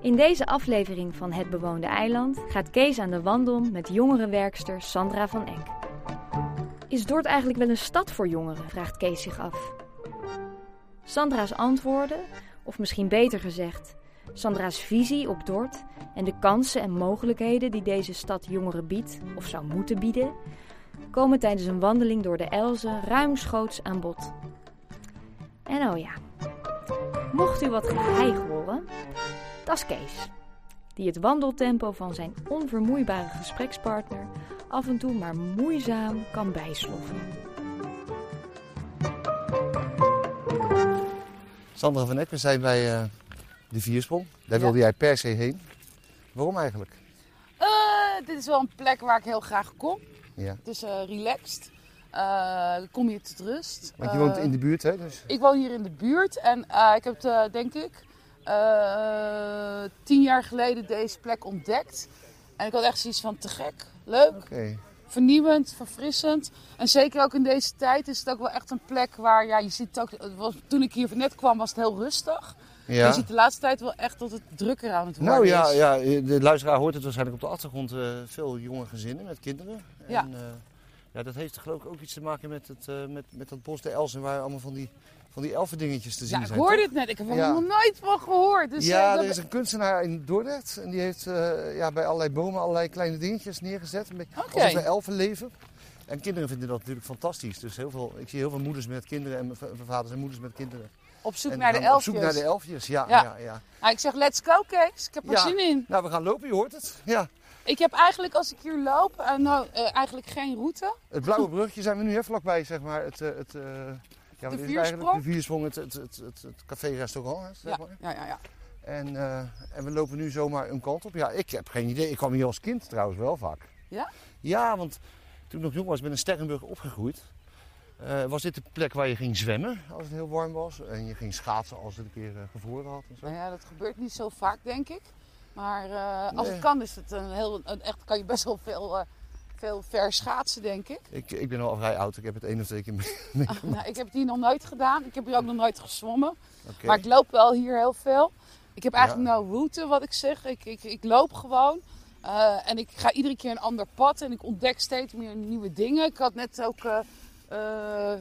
In deze aflevering van Het Bewoonde Eiland gaat Kees aan de wandel met jongerenwerkster Sandra van Eck. Is Dort eigenlijk wel een stad voor jongeren? vraagt Kees zich af. Sandra's antwoorden, of misschien beter gezegd, Sandra's visie op Dort en de kansen en mogelijkheden die deze stad jongeren biedt, of zou moeten bieden, komen tijdens een wandeling door de Elze ruimschoots aan bod. En oh ja, mocht u wat geheig horen, dat is Kees, die het wandeltempo van zijn onvermoeibare gesprekspartner af en toe maar moeizaam kan bijsloffen. Sandra van Eck, we zijn bij uh, de Viersprong. Daar Ja. wilde jij per se heen. Waarom eigenlijk? Eh, dit is wel een plek waar ik heel graag kom. Ja. Het is eh, relaxed. Eh, kom je tot rust. Want je Eh, woont in de buurt, hè? Dus... Ik woon hier in de buurt en eh, ik heb het, eh, denk ik, eh, tien jaar geleden deze plek ontdekt. En ik had echt zoiets van te gek, leuk, vernieuwend, verfrissend. En zeker ook in deze tijd is het ook wel echt een plek waar, ja, je ziet ook, het was- toen ik hier net kwam was het heel rustig. Ja. Je ziet de laatste tijd wel echt dat het drukker aan het worden Nou ja, is. ja, de luisteraar hoort het waarschijnlijk op de achtergrond. eh, veel jonge gezinnen met kinderen. Ja. En, eh, ja, dat heeft geloof ik ook iets te maken met, het, eh, met, met dat bos de Elzen, waar allemaal van die, van die elfendingetjes te zien Ja, ik zijn. hoorde het net. Ik heb er Ja. nog nooit van gehoord. Dus, ja, eh, er is een kunstenaar in Dordrecht en die heeft eh, ja, bij allerlei bomen allerlei kleine dingetjes neergezet. Een beetje. Alsof er elfen leven. En kinderen vinden dat natuurlijk fantastisch. Dus heel veel, ik zie heel veel moeders met kinderen en vaders en moeders met kinderen. op zoek En naar de elfjes. Op zoek naar de elfjes, ja. ja. Ja. ja, Nou, ik zeg let's go Kees. Ik heb er Ja. zin in. Nou, we gaan lopen, je hoort het. Ja. Ik heb eigenlijk als ik hier loop, eh, nou eh, eigenlijk geen route. Het blauwe brugje zijn we nu hè, vlakbij, zeg maar. Het, eh, het, ja, het Viersprong? eigenlijk? De Viersprong, het, het, het, het, café-restaurant, zeg Ja, maar. ja, ja. ja. En, en we lopen nu zomaar een kant op. Ja, ik heb geen idee. Ik kwam hier als kind trouwens wel vaak. Ja? Ja, want toen ik nog jong was, ben in Sterrenburg opgegroeid. was dit de plek waar je ging zwemmen als het heel warm was. En je ging schaatsen als het een keer eh, gevroren had en zo. Nou ja, dat gebeurt niet zo vaak denk ik. Maar eh, als Nee. het kan is het een heel, een, echt kan je best wel veel, eh, veel ver schaatsen denk ik. Ik, ik ben al vrij oud. Ik heb het één of twee keer mee. Ah, nou, ik heb het hier nog nooit gedaan. Ik heb hier ook nog nooit gezwommen. Maar ik loop wel hier heel veel. Ik heb eigenlijk Ja. nou route, wat ik zeg. Ik, ik, ik loop gewoon. Eh, en ik ga iedere keer een ander pad. En ik ontdek steeds meer nieuwe dingen. Ik had net ook... eh,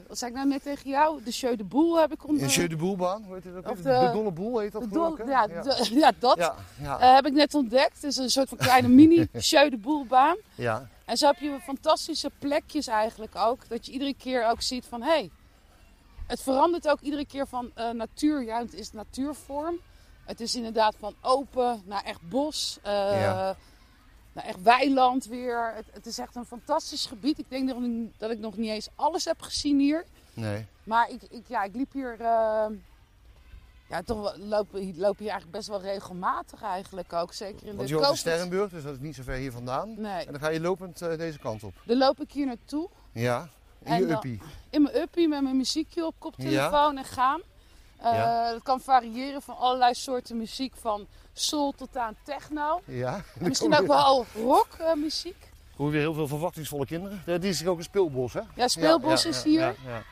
wat zei ik nou net tegen jou? De Jeu de Boel heb ik In ontdekt. Jeu de Boelbaan, hoe heet het ook? Of de- de Dolle Boel heet dat De ja, ja. de- ja, dat Ja, eh, heb ik net ontdekt. Het is een soort van kleine mini Jeu de Boelbaan. ja. En zo heb je fantastische plekjes eigenlijk ook. Dat je iedere keer ook ziet van... Hé, hey, het verandert ook iedere keer van eh, natuur. Ja, het is natuurvorm. Het is inderdaad van open naar echt bos. Naar echt weiland weer. Het, het is echt een fantastisch gebied. Ik denk dat, dat ik nog niet eens alles heb gezien hier. Nee. Maar ik, ik, ja, ik liep hier... eh, ja, toch loop, loop hier eigenlijk best wel regelmatig eigenlijk ook. Zeker in Want de COVID. Sterrenburg, dus dat is niet zo ver hier vandaan. Nee, En dan ga je lopend eh, deze kant op. dan loop ik hier naartoe. Ja, in En je dan- uppie. in mijn uppie met mijn muziekje op koptelefoon en gaan. Eh, Ja. Dat kan variëren van allerlei soorten muziek, van soul tot aan techno. Ja. En misschien ook wel rockmuziek. Hoor weer heel veel verwachtingsvolle kinderen. Ja, dit is hier ook een speelbos, hè? ja, Speelbos Ja, ja, is hier. Ja, ja.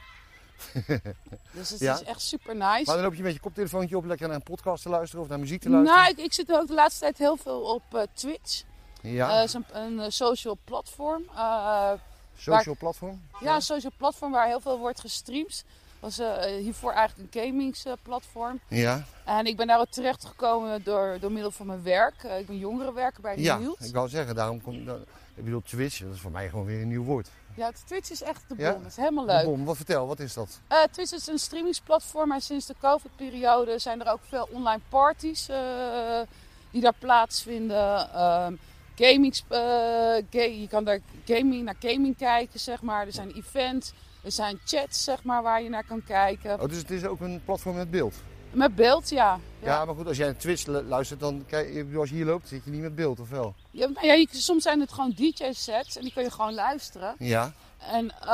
Dus het Ja. is echt super Maar nice. dan loop je met je koptelefoontje op lekker naar een podcast te luisteren of naar muziek te luisteren. Nou, ik, ik zit ook de laatste tijd heel veel op eh, Twitch. ja, Eh, is een, een eh, social platform. Eh, social platform. ja, een social platform waar heel veel wordt gestreamd. Was eh, hiervoor eigenlijk een gamingsplatform. Ja, En ik ben daar ook terecht gekomen door, door middel van mijn werk. Eh, ik ben jongerenwerker bij ja Renewed. ik wou zeggen, daarom kom dan, ik bedoel Twitch, dat is voor mij gewoon weer een nieuw woord. Ja, Twitch is echt de bom. Ja? Dat is helemaal De leuk. bom, wat vertel, wat is dat? Eh, Twitch is een streamingsplatform. Maar sinds de COVID-periode zijn er ook veel online parties die daar plaatsvinden. Ehm gaming, ga- je kan daar gaming, naar gaming kijken, zeg maar. Er zijn events, er zijn chats, zeg maar, waar je naar kan kijken. Oh, dus het is ook een platform met beeld. Met beeld, ja. Ja, maar goed, als jij naar Twitch lu- luistert, dan kijk, als je hier loopt, zit je niet met beeld, of wel? Ja, nou ja, soms zijn het gewoon DJ-sets en die kun je gewoon luisteren. Ja, En, eh,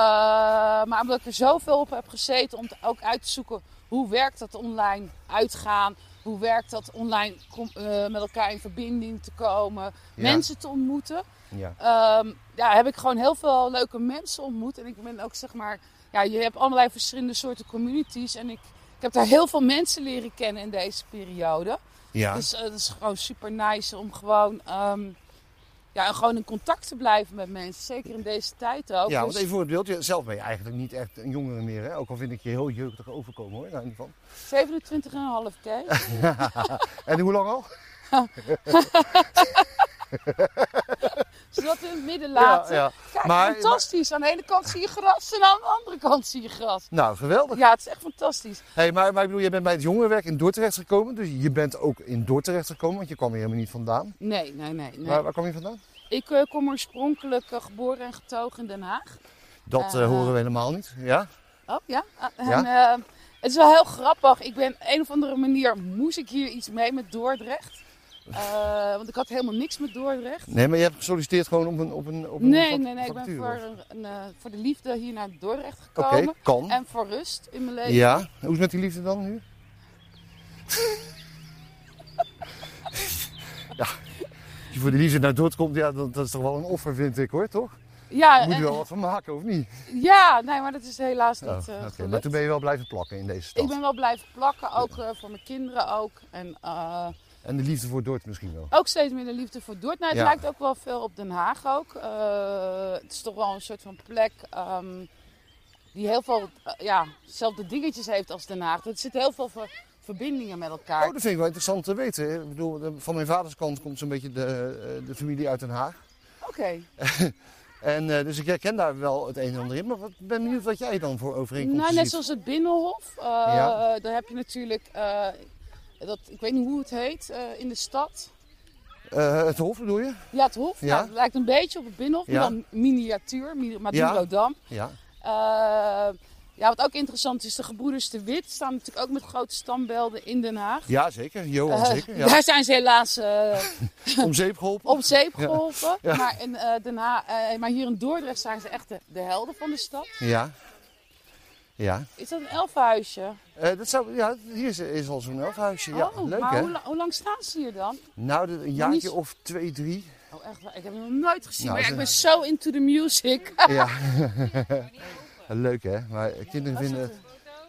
maar omdat ik er zoveel op heb gezeten om te- ook uit te zoeken hoe werkt dat online uitgaan, hoe werkt dat online com- eh, met elkaar in verbinding te komen, Ja. mensen te ontmoeten. ja. Ehm, ja, heb ik gewoon heel veel leuke mensen ontmoet. En ik ben ook zeg maar, ja, je hebt allerlei verschillende soorten communities. En ik Ik heb daar heel veel mensen leren kennen in deze periode. Ja. Dus eh, het is gewoon super nice om gewoon, ehm, ja, gewoon in contact te blijven met mensen. Zeker in deze tijd ook. ja, Dus want even voor het beeld. Zelf ben je eigenlijk niet echt een jongere meer. Hè? Ook al vind ik je heel jeugdig overkomen hoor. Nou, in ieder geval. 27,5 keer. En hoe lang al? Zodat we in het midden laten. Ja, ja. Kijk, Maar- fantastisch. Aan de ene kant zie je gras en aan de andere kant zie je gras. Nou, geweldig. Ja, het is echt fantastisch. Hey, maar, maar ik bedoel, je bent bij het jongerenwerk in Dordrecht gekomen. Dus je bent ook in Dordrecht gekomen, want je kwam hier helemaal niet vandaan. Nee, nee, nee. nee. Waar, waar kwam je vandaan? Ik eh, kom oorspronkelijk eh, geboren en getogen in Den Haag. Dat eh, horen we helemaal niet. Ja? Oh ja. Ah, Ja? En, het is wel heel grappig. Ik ben op een of andere manier moest ik hier iets mee met Dordrecht. Want ik had helemaal niks met Dordrecht. Nee, maar je hebt gesolliciteerd gewoon op een op een op een Nee, nee, nee. Ik ben voor, een, voor de liefde hier naar Dordrecht Oké, gekomen. kan. En voor rust in mijn leven. Ja, hoe is het met die liefde dan nu? ja, als je voor die liefde naar Dordrecht komt, ja, dat, dat is toch wel een offer, vind ik hoor, toch? Ja, Daar moet je en- wel wat van maken, of niet? ja, nee, maar dat is helaas niet Oh, eh. Maar toen ben je wel blijven plakken in deze stad. Ik ben wel blijven plakken, ook eh, voor mijn kinderen ook. En eh, En de liefde voor Dordrecht misschien wel. ook steeds meer de liefde voor Dordrecht. Nou, het Ja. lijkt ook wel veel op Den Haag ook. Het is toch wel een soort van plek ehm, die heel veel, ja, dezelfde dingetjes heeft als Den Haag. Er zitten heel veel ver- verbindingen met elkaar. Oh, dat vind ik wel interessant te weten. Ik bedoel, van mijn vaders kant komt zo'n beetje de, eh, de familie uit Den Haag. Oké. En, eh, dus ik herken daar wel het een en ander in. Maar wat, ben benieuwd wat jij dan voor overeenkomsten Nou, net zoals het Binnenhof. eh, Ja. Daar heb je natuurlijk, dat, ik weet niet hoe het heet, in de stad. Het Hof bedoel je? Ja, het Hof. Ja. Ja. het lijkt een beetje op het Binnenhof, Ja. maar dan miniatuur, mi- Madurodam. Ja. Ja, wat ook interessant is, de gebroeders de Wit staan natuurlijk ook met grote standbeelden in Den Haag. Ja, zeker. Johan Eh, zeker. Ja. Daar zijn ze helaas eh, Om zeep geholpen. op zeep geholpen. Ja. Maar, in, eh, Den Haag, maar hier in Dordrecht zijn ze echt de, de helden van de stad. Ja. Ja. Is dat een elfenhuisje? Eh, dat zou, ja, hier is, is al zo'n elfhuisje. Ja, oh, leuk maar hè? hoe, la- hoe lang staan ze hier dan? Nou, een jaartje of twee, drie. Oh, echt? Ik heb hem nog nooit gezien. Nou, maar ja, ik ben zo into the music. Ja. leuk hè? Maar kinderen vinden, het,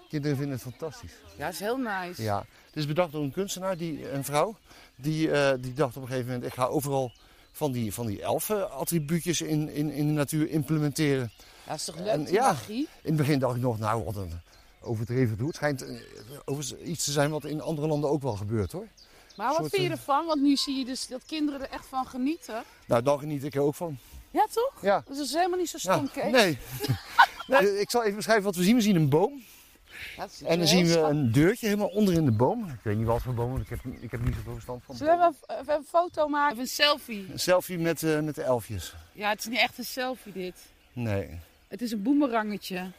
kinderen vinden het fantastisch. Ja, is heel nice. Ja. Het is bedacht door een kunstenaar, die, een vrouw, die, eh, die dacht op een gegeven moment, ik ga overal van die, van die elfen attribuutjes in, in, in de natuur implementeren. Ja, is toch leuk, En ja. magie? In het begin dacht ik nog, nou wat een overdreven doel. Het schijnt eh, overigens iets te zijn wat in andere landen ook wel gebeurt hoor. Maar wat soort, vind je eh, ervan? Want nu zie je dus dat kinderen er echt van genieten. Nou, daar geniet ik er ook van. Ja, toch? Ja. Dus dat is helemaal niet zo Ja, stom, Kees. nee. nee. Ik zal even beschrijven wat we zien. We zien een boom. Ja, En dan zien we een deurtje helemaal onder in de boom. Ik weet niet wat voor boom, want ik heb, ik heb niet zoveel verstand van. Zullen we even, even een foto maken? Even een selfie. Een selfie met, eh, met de elfjes. Ja, het is niet echt een selfie dit. Nee, Het is een boemerangetje. het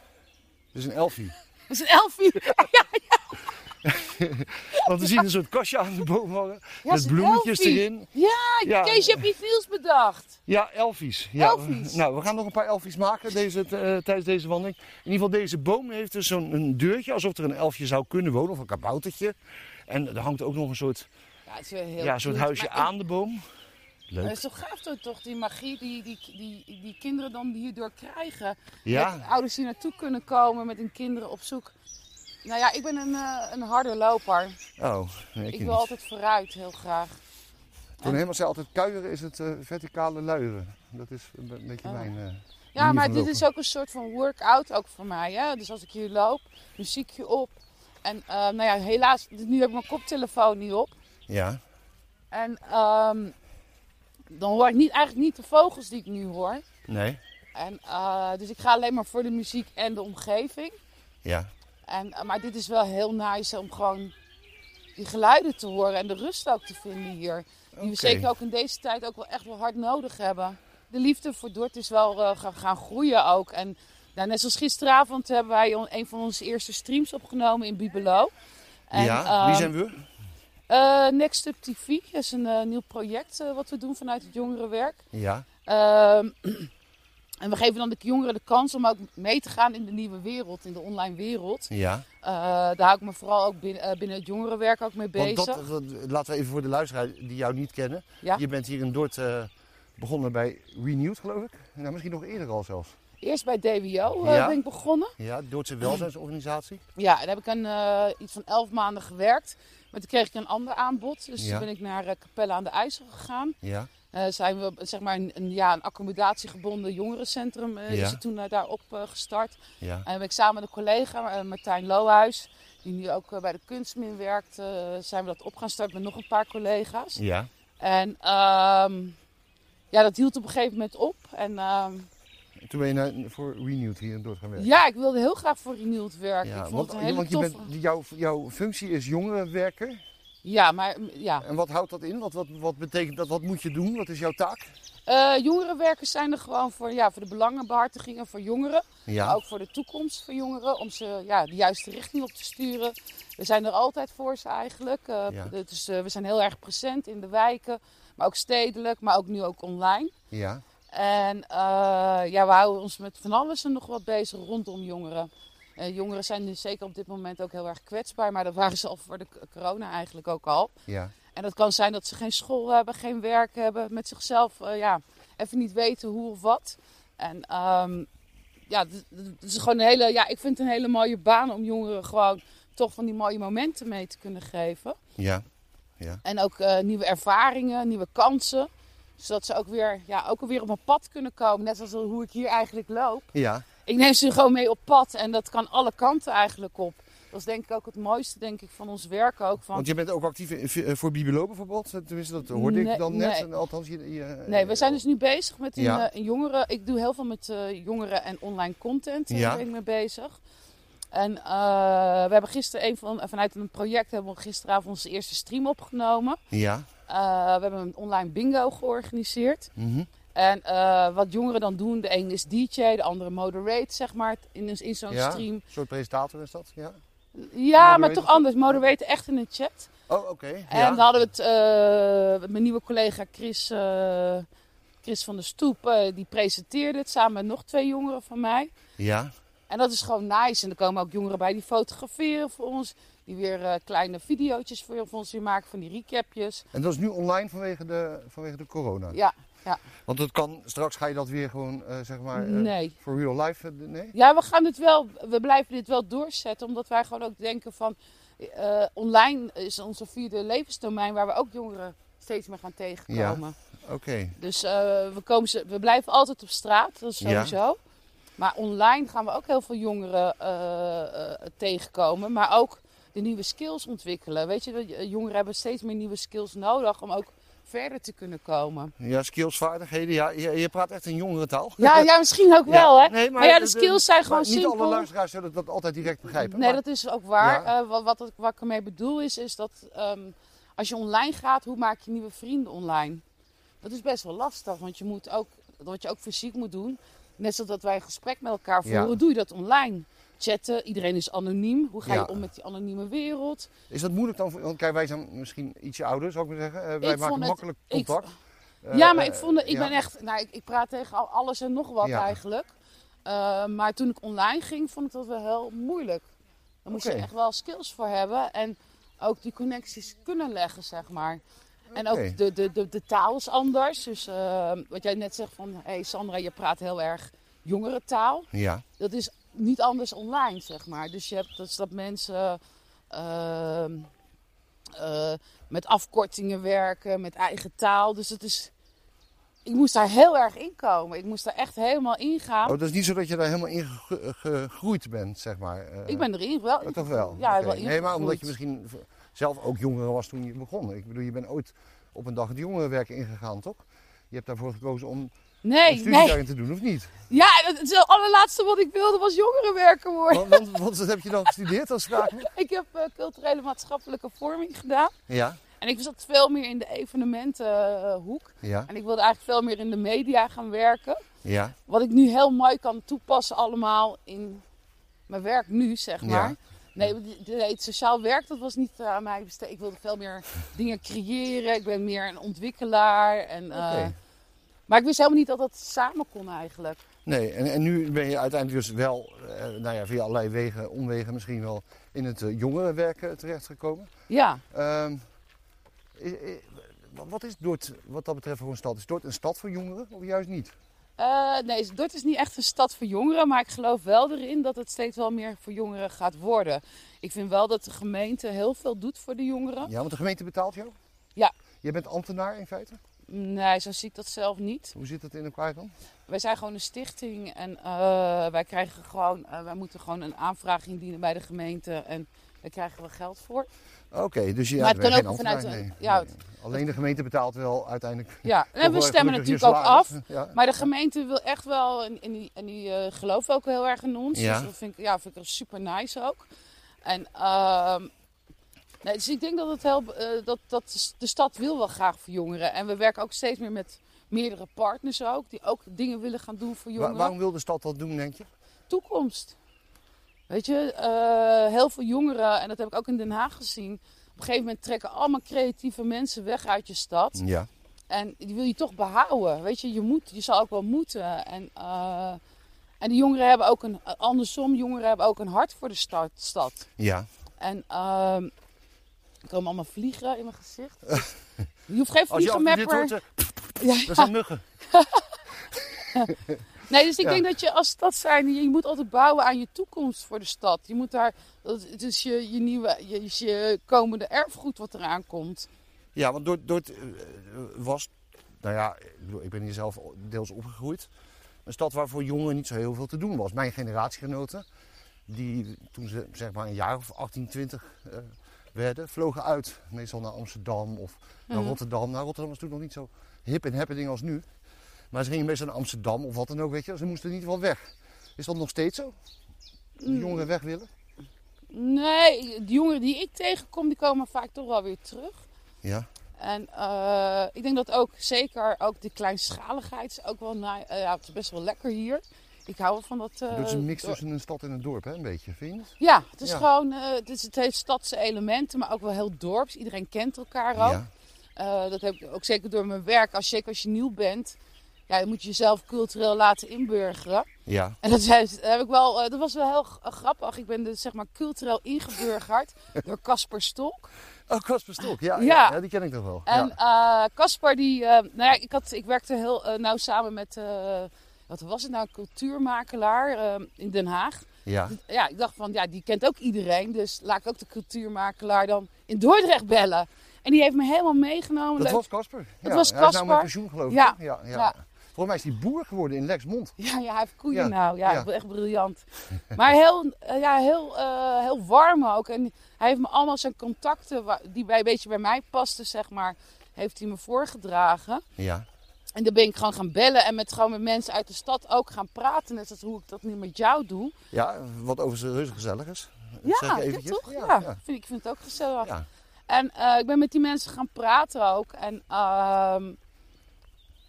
is een elfie. Het is een elfie. ja, Want we zien een soort kastje aan de boom hangen. Ja, het met bloemetjes elfie. erin. ja, Ja. Kees, je hebt iets nieuws bedacht. Ja, elfies. Ja. Elfies. Nou, we gaan nog een paar elfies maken deze, eh, tijdens deze wandeling. In ieder geval, deze boom heeft dus zo'n een deurtje, alsof er een elfje zou kunnen wonen, of een kaboutertje. En er hangt ook nog een soort, Ja, het is heel ja, soort huisje maar ik- aan de boom. Het Leuk. is toch gaaf toch, toch die magie die, die, die, die kinderen dan hierdoor krijgen. Ja. Dat ouders hier naartoe kunnen komen met hun kinderen op zoek. Nou ja, ik ben een, eh, een harde loper. Oh, nee, ik, Ik niet. wil altijd vooruit, heel graag. Toen helemaal zei altijd kuieren is het eh, verticale luieren. Dat is een be- beetje Oh. mijn eh, Ja, maar dit lopen. is ook een soort van workout ook voor mij. Hè? Dus als ik hier loop, muziekje op. En nou ja, helaas, nu heb ik mijn koptelefoon niet op. Ja, En ehm, dan hoor ik niet, eigenlijk niet de vogels die ik nu hoor. nee, En, dus ik ga alleen maar voor de muziek en de omgeving. ja. En, eh, maar dit is wel heel nice om gewoon die geluiden te horen en de rust ook te vinden hier. Die we zeker ook in deze tijd ook wel echt wel hard nodig hebben. De liefde voor Dort is wel eh, gaan, groeien ook. En nou, net zoals gisteravond hebben wij een van onze eerste streams opgenomen in Bibelo. En, ja, wie ehm, zijn we? eh, Next Up TV is een nieuw project wat we doen vanuit het jongerenwerk. Ja, Ehm, en we geven dan de jongeren de kans om ook mee te gaan in de nieuwe wereld, in de online wereld. ja. Eh, daar hou ik me vooral ook binnen, eh, binnen het jongerenwerk ook mee Want bezig. dat, dat- laten we even voor de luisteraar die jou niet kennen. Ja. Je bent hier in Dort eh, begonnen bij Renewed, geloof ik. Nou, misschien nog eerder al zelfs. Eerst bij DWO Ja. ben ik begonnen. Ja, Duitse welzijnsorganisatie. Ja, daar heb ik een, iets van elf maanden gewerkt. Maar toen kreeg ik een ander aanbod. Dus Ja. toen ben ik naar Capelle aan de IJssel gegaan. Ja, Eh, zijn we zeg maar een, een, ja, een accommodatiegebonden jongerencentrum eh, Ja. is toen eh, daarop eh, gestart. ja, En ben ik samen met een collega, Martijn Lohuis, die nu ook bij de kunstmin werkt, zijn we dat op gaan starten met nog een paar collega's. ja. En ehm, ja, dat hield op een gegeven moment op. En ehm, Toen ben je naar, voor Renewed hier in Dordt gaan werken. ja, ik wilde heel graag voor Renewed werken. Ja, ik vond want, het een hele want je toffe... bent, jouw, jouw functie is jongerenwerker. Ja, maar mm, ja. En wat houdt dat in? Wat, wat, wat betekent dat? Wat moet je doen? Wat is jouw taak? Eh, jongerenwerkers zijn er gewoon voor, ja, voor de belangenbehartigingen voor jongeren. Maar ook voor de toekomst van jongeren, om ze ja, de juiste richting op te sturen. We zijn er altijd voor ze eigenlijk. Eh, Ja. dus, eh, we zijn heel erg present in de wijken, maar ook stedelijk, maar ook nu ook online. ja, En ja, we houden ons met van alles en nog wat bezig rondom jongeren. Eh, jongeren zijn nu zeker op dit moment ook heel erg kwetsbaar, maar dat waren ze al voor de corona eigenlijk ook al. ja. En dat kan zijn dat ze geen school hebben, geen werk hebben, met zichzelf eh, ja, even niet weten hoe of wat. En ehm, ja, het is gewoon een hele, ja, ik vind het een hele mooie baan om jongeren gewoon toch van die mooie momenten mee te kunnen geven. ja. En ook eh, nieuwe ervaringen, nieuwe kansen. Zodat ze ook weer, ja, ook weer op een pad kunnen komen. Net zoals hoe ik hier eigenlijk loop. Ja, Ik neem ze gewoon mee op pad en dat kan alle kanten eigenlijk op. Dat is denk ik ook het mooiste denk ik, van ons werk ook. Van, want je bent ook actief in- eh, voor Bibelo bijvoorbeeld. Tenminste, dat hoorde Nee, ik dan net. nee. En Althans, je, je- Nee, we zijn dus nu bezig met een, Ja. eh, een jongeren. Ik doe heel veel met eh, jongeren en online content. Daar Ja. ben ik mee bezig. En eh, we hebben gisteren een van, vanuit een project hebben we gisteravond onze eerste stream opgenomen. Ja. Eh, we hebben een online bingo georganiseerd. mhm. En eh, wat jongeren dan doen, de een is DJ, de andere moderate, zeg maar, in, in zo'n ja. stream. Een soort presentator is dat, ja. Ja, maar toch anders. Moderate echt in een chat. Oh, oké. En ja. dan hadden we het, eh, met mijn nieuwe collega Chris, eh, Chris van der Stoep, eh, die presenteerde het samen met nog twee jongeren van mij. Ja, En dat is gewoon nice. En er komen ook jongeren bij die fotograferen voor ons. Die weer eh, kleine videootjes voor, voor ons weer maken van die recapjes. en dat is nu online vanwege de, vanwege de corona. Ja, Want het kan, straks ga je dat weer gewoon, eh, zeg maar, eh, nee. voor real life, eh, nee? Ja, we gaan dit wel, we blijven dit wel doorzetten. Omdat wij gewoon ook denken van, online is onze vierde levensdomein waar we ook jongeren steeds meer gaan tegenkomen. Oké. Dus we, komen ze, we blijven altijd op straat, dat is Ja. sowieso. Maar online gaan we ook heel veel jongeren tegenkomen. Maar ook de nieuwe skills ontwikkelen. Weet je, jongeren hebben steeds meer nieuwe skills nodig om ook verder te kunnen komen. Ja, skills, vaardigheden. Ja, je, je praat echt een jongerentaal. Ja, ja misschien ook wel hè. Nee, Maar ja, de skills zijn gewoon maar Niet alle simpel. luisteraars zullen dat altijd direct begrijpen. Nee, maar- dat is ook waar. Ja. Eh, wat, wat, ik- wat ik ermee bedoel is, is dat ehm, als je online gaat, hoe maak je nieuwe vrienden online? Dat is best wel lastig, want je moet ook, wat je ook fysiek moet doen, net zoals dat wij een gesprek met elkaar voeren, Ja. doe je dat online. Chatten, iedereen is anoniem. Hoe ga je Ja. om met die anonieme wereld? Is dat moeilijk dan? voor- Want kijk, wij zijn misschien ietsje ouder, zou ik maar zeggen. Eh, wij Ik maken het- makkelijk contact. Eh, ja, maar eh, ik, vond, het- ik ben echt, nou, ik, ik praat tegen al- alles en nog wat eigenlijk. Eh, maar toen ik online ging, vond ik dat wel heel moeilijk. Daar moest je echt wel skills voor hebben. En ook die connecties kunnen leggen, zeg maar. En ook de, de, de, de taal is anders. Dus eh, wat jij net zegt van... Hé hey Sandra, je praat heel erg jongere taal. Ja, Dat is niet anders online, zeg maar. Dus je hebt dus dat mensen... ehm, eh, met afkortingen werken, met eigen taal. Dus het is... Ik moest daar heel erg in komen. Ik moest daar echt helemaal in gaan. Oh, dat is niet zo dat je daar helemaal in gegro- gegroeid bent, zeg maar. eh. ik ben erin wel. Oh, toch wel? Ja, wel Nee, maar omdat je misschien zelf ook jonger was toen je begon. Ik bedoel, je bent ooit op een dag het jongerenwerk ingegaan, toch? Je hebt daarvoor gekozen om Nee, studie nee. daarin te doen, of niet? Ja, het, allerlaatste wat ik wilde was jongerenwerker worden. Want, want, want wat heb je dan gestudeerd? Spraken we? Ik heb eh, culturele maatschappelijke vorming gedaan. Ja, En ik zat veel meer in de evenementenhoek. ja, en ik wilde eigenlijk veel meer in de media gaan werken. ja. Wat ik nu heel mooi kan toepassen allemaal in mijn werk nu, zeg Ja. maar. Nee, die- die- het sociaal werk, dat was niet eh, aan mij besteed. Ik wilde veel meer dingen creëren. Ik ben meer een ontwikkelaar. En, eh. Maar ik wist helemaal niet dat dat samen kon eigenlijk. Nee, en, en nu ben je uiteindelijk dus wel, eh, nou ja, via allerlei wegen, omwegen misschien wel in het eh, jongerenwerk eh, terechtgekomen. Ja, Ehm, wat- is Dordt wat dat betreft voor een stad? Is Dordt een stad voor jongeren of juist niet? Eh, nee, Dort is niet echt een stad voor jongeren, maar ik geloof wel erin dat het steeds wel meer voor jongeren gaat worden. Ik vind wel dat de gemeente heel veel doet voor de jongeren. Ja, want de gemeente betaalt jou? Ja. Je bent ambtenaar in feite? Nee, zo zie ik dat zelf niet. Hoe zit dat in elkaar dan? Wij zijn gewoon een stichting en uh, wij krijgen gewoon, uh, wij moeten gewoon een aanvraag indienen bij de gemeente en daar krijgen we geld voor. Oké, okay, dus je maar het kan ook vanuit. Nee, ja, nee. Alleen de gemeente betaalt wel uiteindelijk. Ja, en we stemmen natuurlijk ook af. Ja. Maar de gemeente wil echt wel, en, en die, en die uh, geloven ook heel erg in ons. Ja. Dus dat vind ik, ja, vind ik super nice ook. En uh, nee, dus ik denk dat, het heel, uh, dat, dat de stad wil wel graag voor jongeren. En we werken ook steeds meer met meerdere partners ook, die ook dingen willen gaan doen voor jongeren. waarom wil de stad dat doen, denk je? Toekomst. Weet je, uh, heel veel jongeren, en dat heb ik ook in Den Haag gezien. Op een gegeven moment trekken allemaal creatieve mensen weg uit je stad. Ja. En die wil je toch behouden. Weet je, je, moet, je zal ook wel moeten. En, uh, en die jongeren hebben ook een, andersom, jongeren hebben ook een hart voor de stad. stad. Ja. En uh, er komen allemaal vliegen in mijn gezicht. je hoeft geen vliegenmapper... Hoort, uh, ja. Dat zijn muggen. Nee, dus ik denk dat je als stad zijn, je moet altijd bouwen aan je toekomst voor de stad. Je moet daar, het is je, je nieuwe, je, je komende erfgoed wat eraan komt. Ja, want door, door het was, nou ja, ik ben hier zelf deels opgegroeid. Een stad waar voor jongeren niet zo heel veel te doen was. Mijn generatiegenoten, die toen ze zeg maar een jaar of 18, 20 uh, werden, vlogen uit. Meestal naar Amsterdam of naar Mhm. Rotterdam. Nou, Rotterdam was toen nog niet zo hip en happening als nu. Maar ze gingen meestal naar Amsterdam of wat dan ook, weet je. Ze moesten in ieder geval weg. Is dat nog steeds zo? De jongeren weg willen? Nee, de jongeren die ik tegenkom, die komen vaak toch wel weer terug. Ja. En uh, ik denk dat ook zeker ook de kleinschaligheid is ook wel, uh, ja, het is best wel lekker hier. Ik hou wel van dat. Uh, dat is een mix tussen een stad en een dorp, hè? Een beetje, vind je het? Ja, het is ja. gewoon, het, is, het heeft stadse elementen, maar ook wel heel dorps. Iedereen kent elkaar ook. Ja. dat heb ik ook zeker door mijn werk. Als, zeker als je nieuw bent, ja, je moet jezelf cultureel laten inburgeren. Ja. En dat, heb ik wel, dat was wel heel grappig. Ik ben dus zeg maar cultureel ingeburgerd door Casper Stok. Oh, Casper Stok, ja, ja. Die ken ik toch wel. En Casper, die, uh, nou ja, ik, had, ik werkte heel uh, nauw samen met, uh, wat was het nou, een cultuurmakelaar in Den Haag. Ja. Ja, ik dacht van, ja, die kent ook iedereen, dus laat ik ook de cultuurmakelaar dan in Dordrecht bellen. En die heeft me helemaal meegenomen. Dat was Casper? Dat was Hij is nou Casper. met pensioen geloof ik. Ja. Ja, ja. Volgens mij is hij boer geworden in Lexmond. Ja, ja, hij heeft koeien nou. Ja, echt briljant. Maar heel, eh, ja, heel, eh, heel warm ook. En hij heeft me allemaal zijn contacten, die bij, een beetje bij mij pasten, zeg maar, heeft hij me voorgedragen. Ja. En dan ben ik gewoon gaan bellen en met, gewoon met mensen uit de stad ook gaan praten. Net als hoe ik dat nu met jou doe. Ja, wat overigens reuze gezellig is. Ja, zeg ik toch? Ja, Ja, ja. Vind, ik vind het ook gezellig. Ja. En eh, ik ben met die mensen gaan praten ook. En ehm,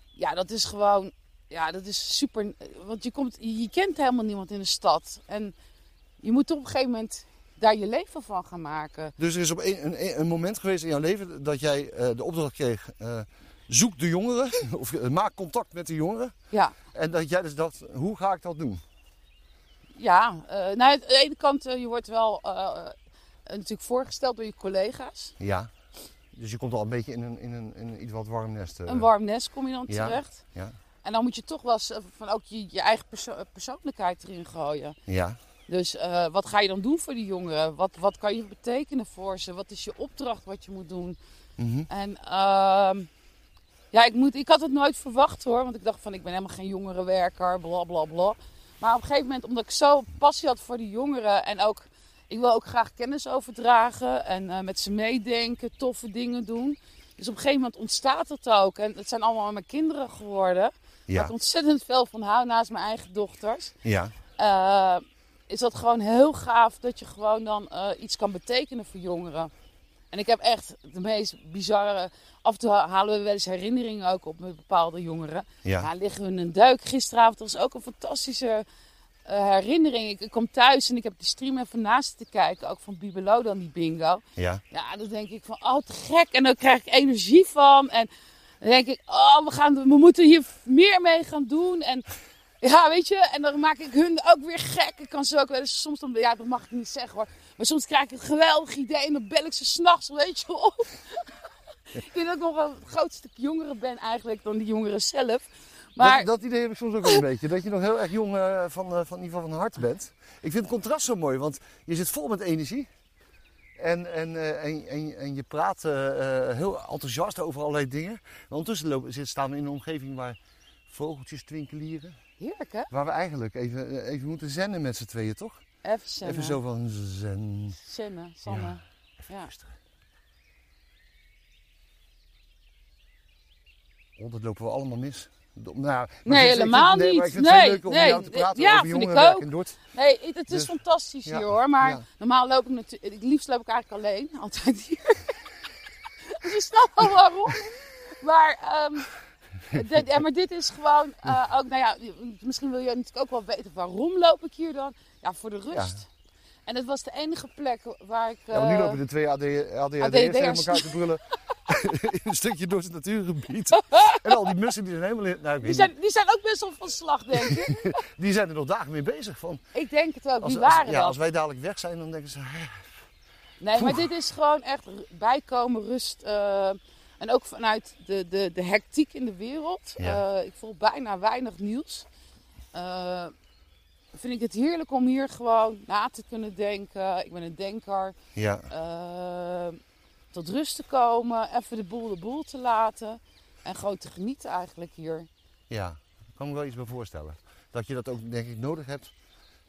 ja, dat is gewoon, ja, dat is super. Want je, komt, je kent helemaal niemand in de stad. En je moet op een gegeven moment daar je leven van gaan maken. Dus er is op een, een, een moment geweest in jouw leven dat jij eh, de opdracht kreeg... zoek de jongeren, of eh, maak contact met de jongeren. Ja, En dat jij dus dacht, hoe ga ik dat doen? ja. eh nou, aan de ene kant, eh, je wordt wel natuurlijk voorgesteld door je collega's. Ja. Dus je komt al een beetje in een, in een, in een iets wat warm nest. Een warm nest kom je dan Ja. terecht. Ja. En dan moet je toch wel eens, van ook je, je eigen perso- persoonlijkheid erin gooien. Ja. Dus wat ga je dan doen voor die jongeren? Wat, wat kan je betekenen voor ze? Wat is je opdracht wat je moet doen? Mhm. En ehm, ja, ik, moet, ik had het nooit verwacht hoor. Want ik dacht van ik ben helemaal geen jongerenwerker, bla bla bla. Maar op een gegeven moment, omdat ik zo passie had voor die jongeren. En ook, ik wil ook graag kennis overdragen. En eh, met ze meedenken, toffe dingen doen. Dus op een gegeven moment ontstaat het ook. En het zijn allemaal mijn kinderen geworden. Waar Ja. ik ontzettend veel van hou naast mijn eigen dochters. Ja. Eh, is dat gewoon heel gaaf dat je gewoon dan eh, iets kan betekenen voor jongeren. En ik heb echt de meest bizarre. Af en toe halen we wel eens herinneringen ook op met bepaalde jongeren. Ja. Ja, liggen we in een duik. Gisteravond was ook een fantastische eh, herinnering. Ik, ik kom thuis en ik heb die stream even naast te kijken. Ook van Bibelo dan die bingo. Ja. Ja, dan denk ik van, oh te gek. En dan krijg ik energie van. En dan denk ik, oh we, gaan, we moeten hier meer mee gaan doen. En ja, weet je, en dan maak ik hun ook weer gek. Ik kan ze ook wel eens, soms dan, ja dat mag ik niet zeggen hoor. Maar soms krijg ik een geweldig idee en dan bel ik ze s'nachts, weet je op. ik denk dat ik nog een groot stuk jonger ben eigenlijk dan die jongeren zelf. Maar Dat, dat idee heb ik soms ook wel een beetje. Dat je nog heel erg jong eh, van, eh, van, in ieder geval van hart bent. Ik vind het contrast zo mooi, want je zit vol met energie. En, en, eh, en, en, en je praat heel enthousiast over allerlei dingen. Maar ondertussen lopen, zit- staan we in een omgeving waar vogeltjes twinkelieren. heerlijk hè? Waar we eigenlijk even, even moeten zennen met z'n tweeën, toch? Even zennen. Even zo van zen. Zennen. Ja. Oh, dat lopen we allemaal mis. Nou, maar Nee, helemaal vind, nee, maar niet. ik vind het Nee, leuk om nee, met jou te praten ja, over vind ik jongerenwerk ook. in Dordt. Nee, het, is Dus- fantastisch ja, hier hoor. Maar ja. normaal loop ik natuurlijk... Het liefst loop ik eigenlijk alleen. Altijd hier. dus je snapt wel waarom. Maar, dit, ja, maar dit is gewoon eh, ook... Nou ja, misschien wil je natuurlijk ook wel weten waarom loop ik hier dan. Ja, voor de rust. En het was de enige plek waar ik... Ja, nu eh, lopen de twee AD, ADHD'ers tegen elkaar te brullen. in een stukje door het natuurgebied. en al die mussen die zijn helemaal in... Nou, die, zijn, die zijn ook best wel van slag, denk ik. die zijn er nog dagen mee bezig. Van, ik denk het ook. als, Wie als- waren ja, dat? als wij dadelijk weg zijn, dan denken ze... "Hè, Nee, maar dit is gewoon echt bijkomen, rust. eh, en ook vanuit de, de, de hectiek in de wereld. Ja. Eh, ik volg bijna weinig nieuws. Vind ik het heerlijk om hier gewoon na te kunnen denken. Ik ben een denker. Ja, Eh, tot rust te komen. Even de boel de boel te laten. En gewoon te genieten eigenlijk hier. ja, daar kan ik me wel iets bij voorstellen. Dat je dat ook, denk ik, nodig hebt.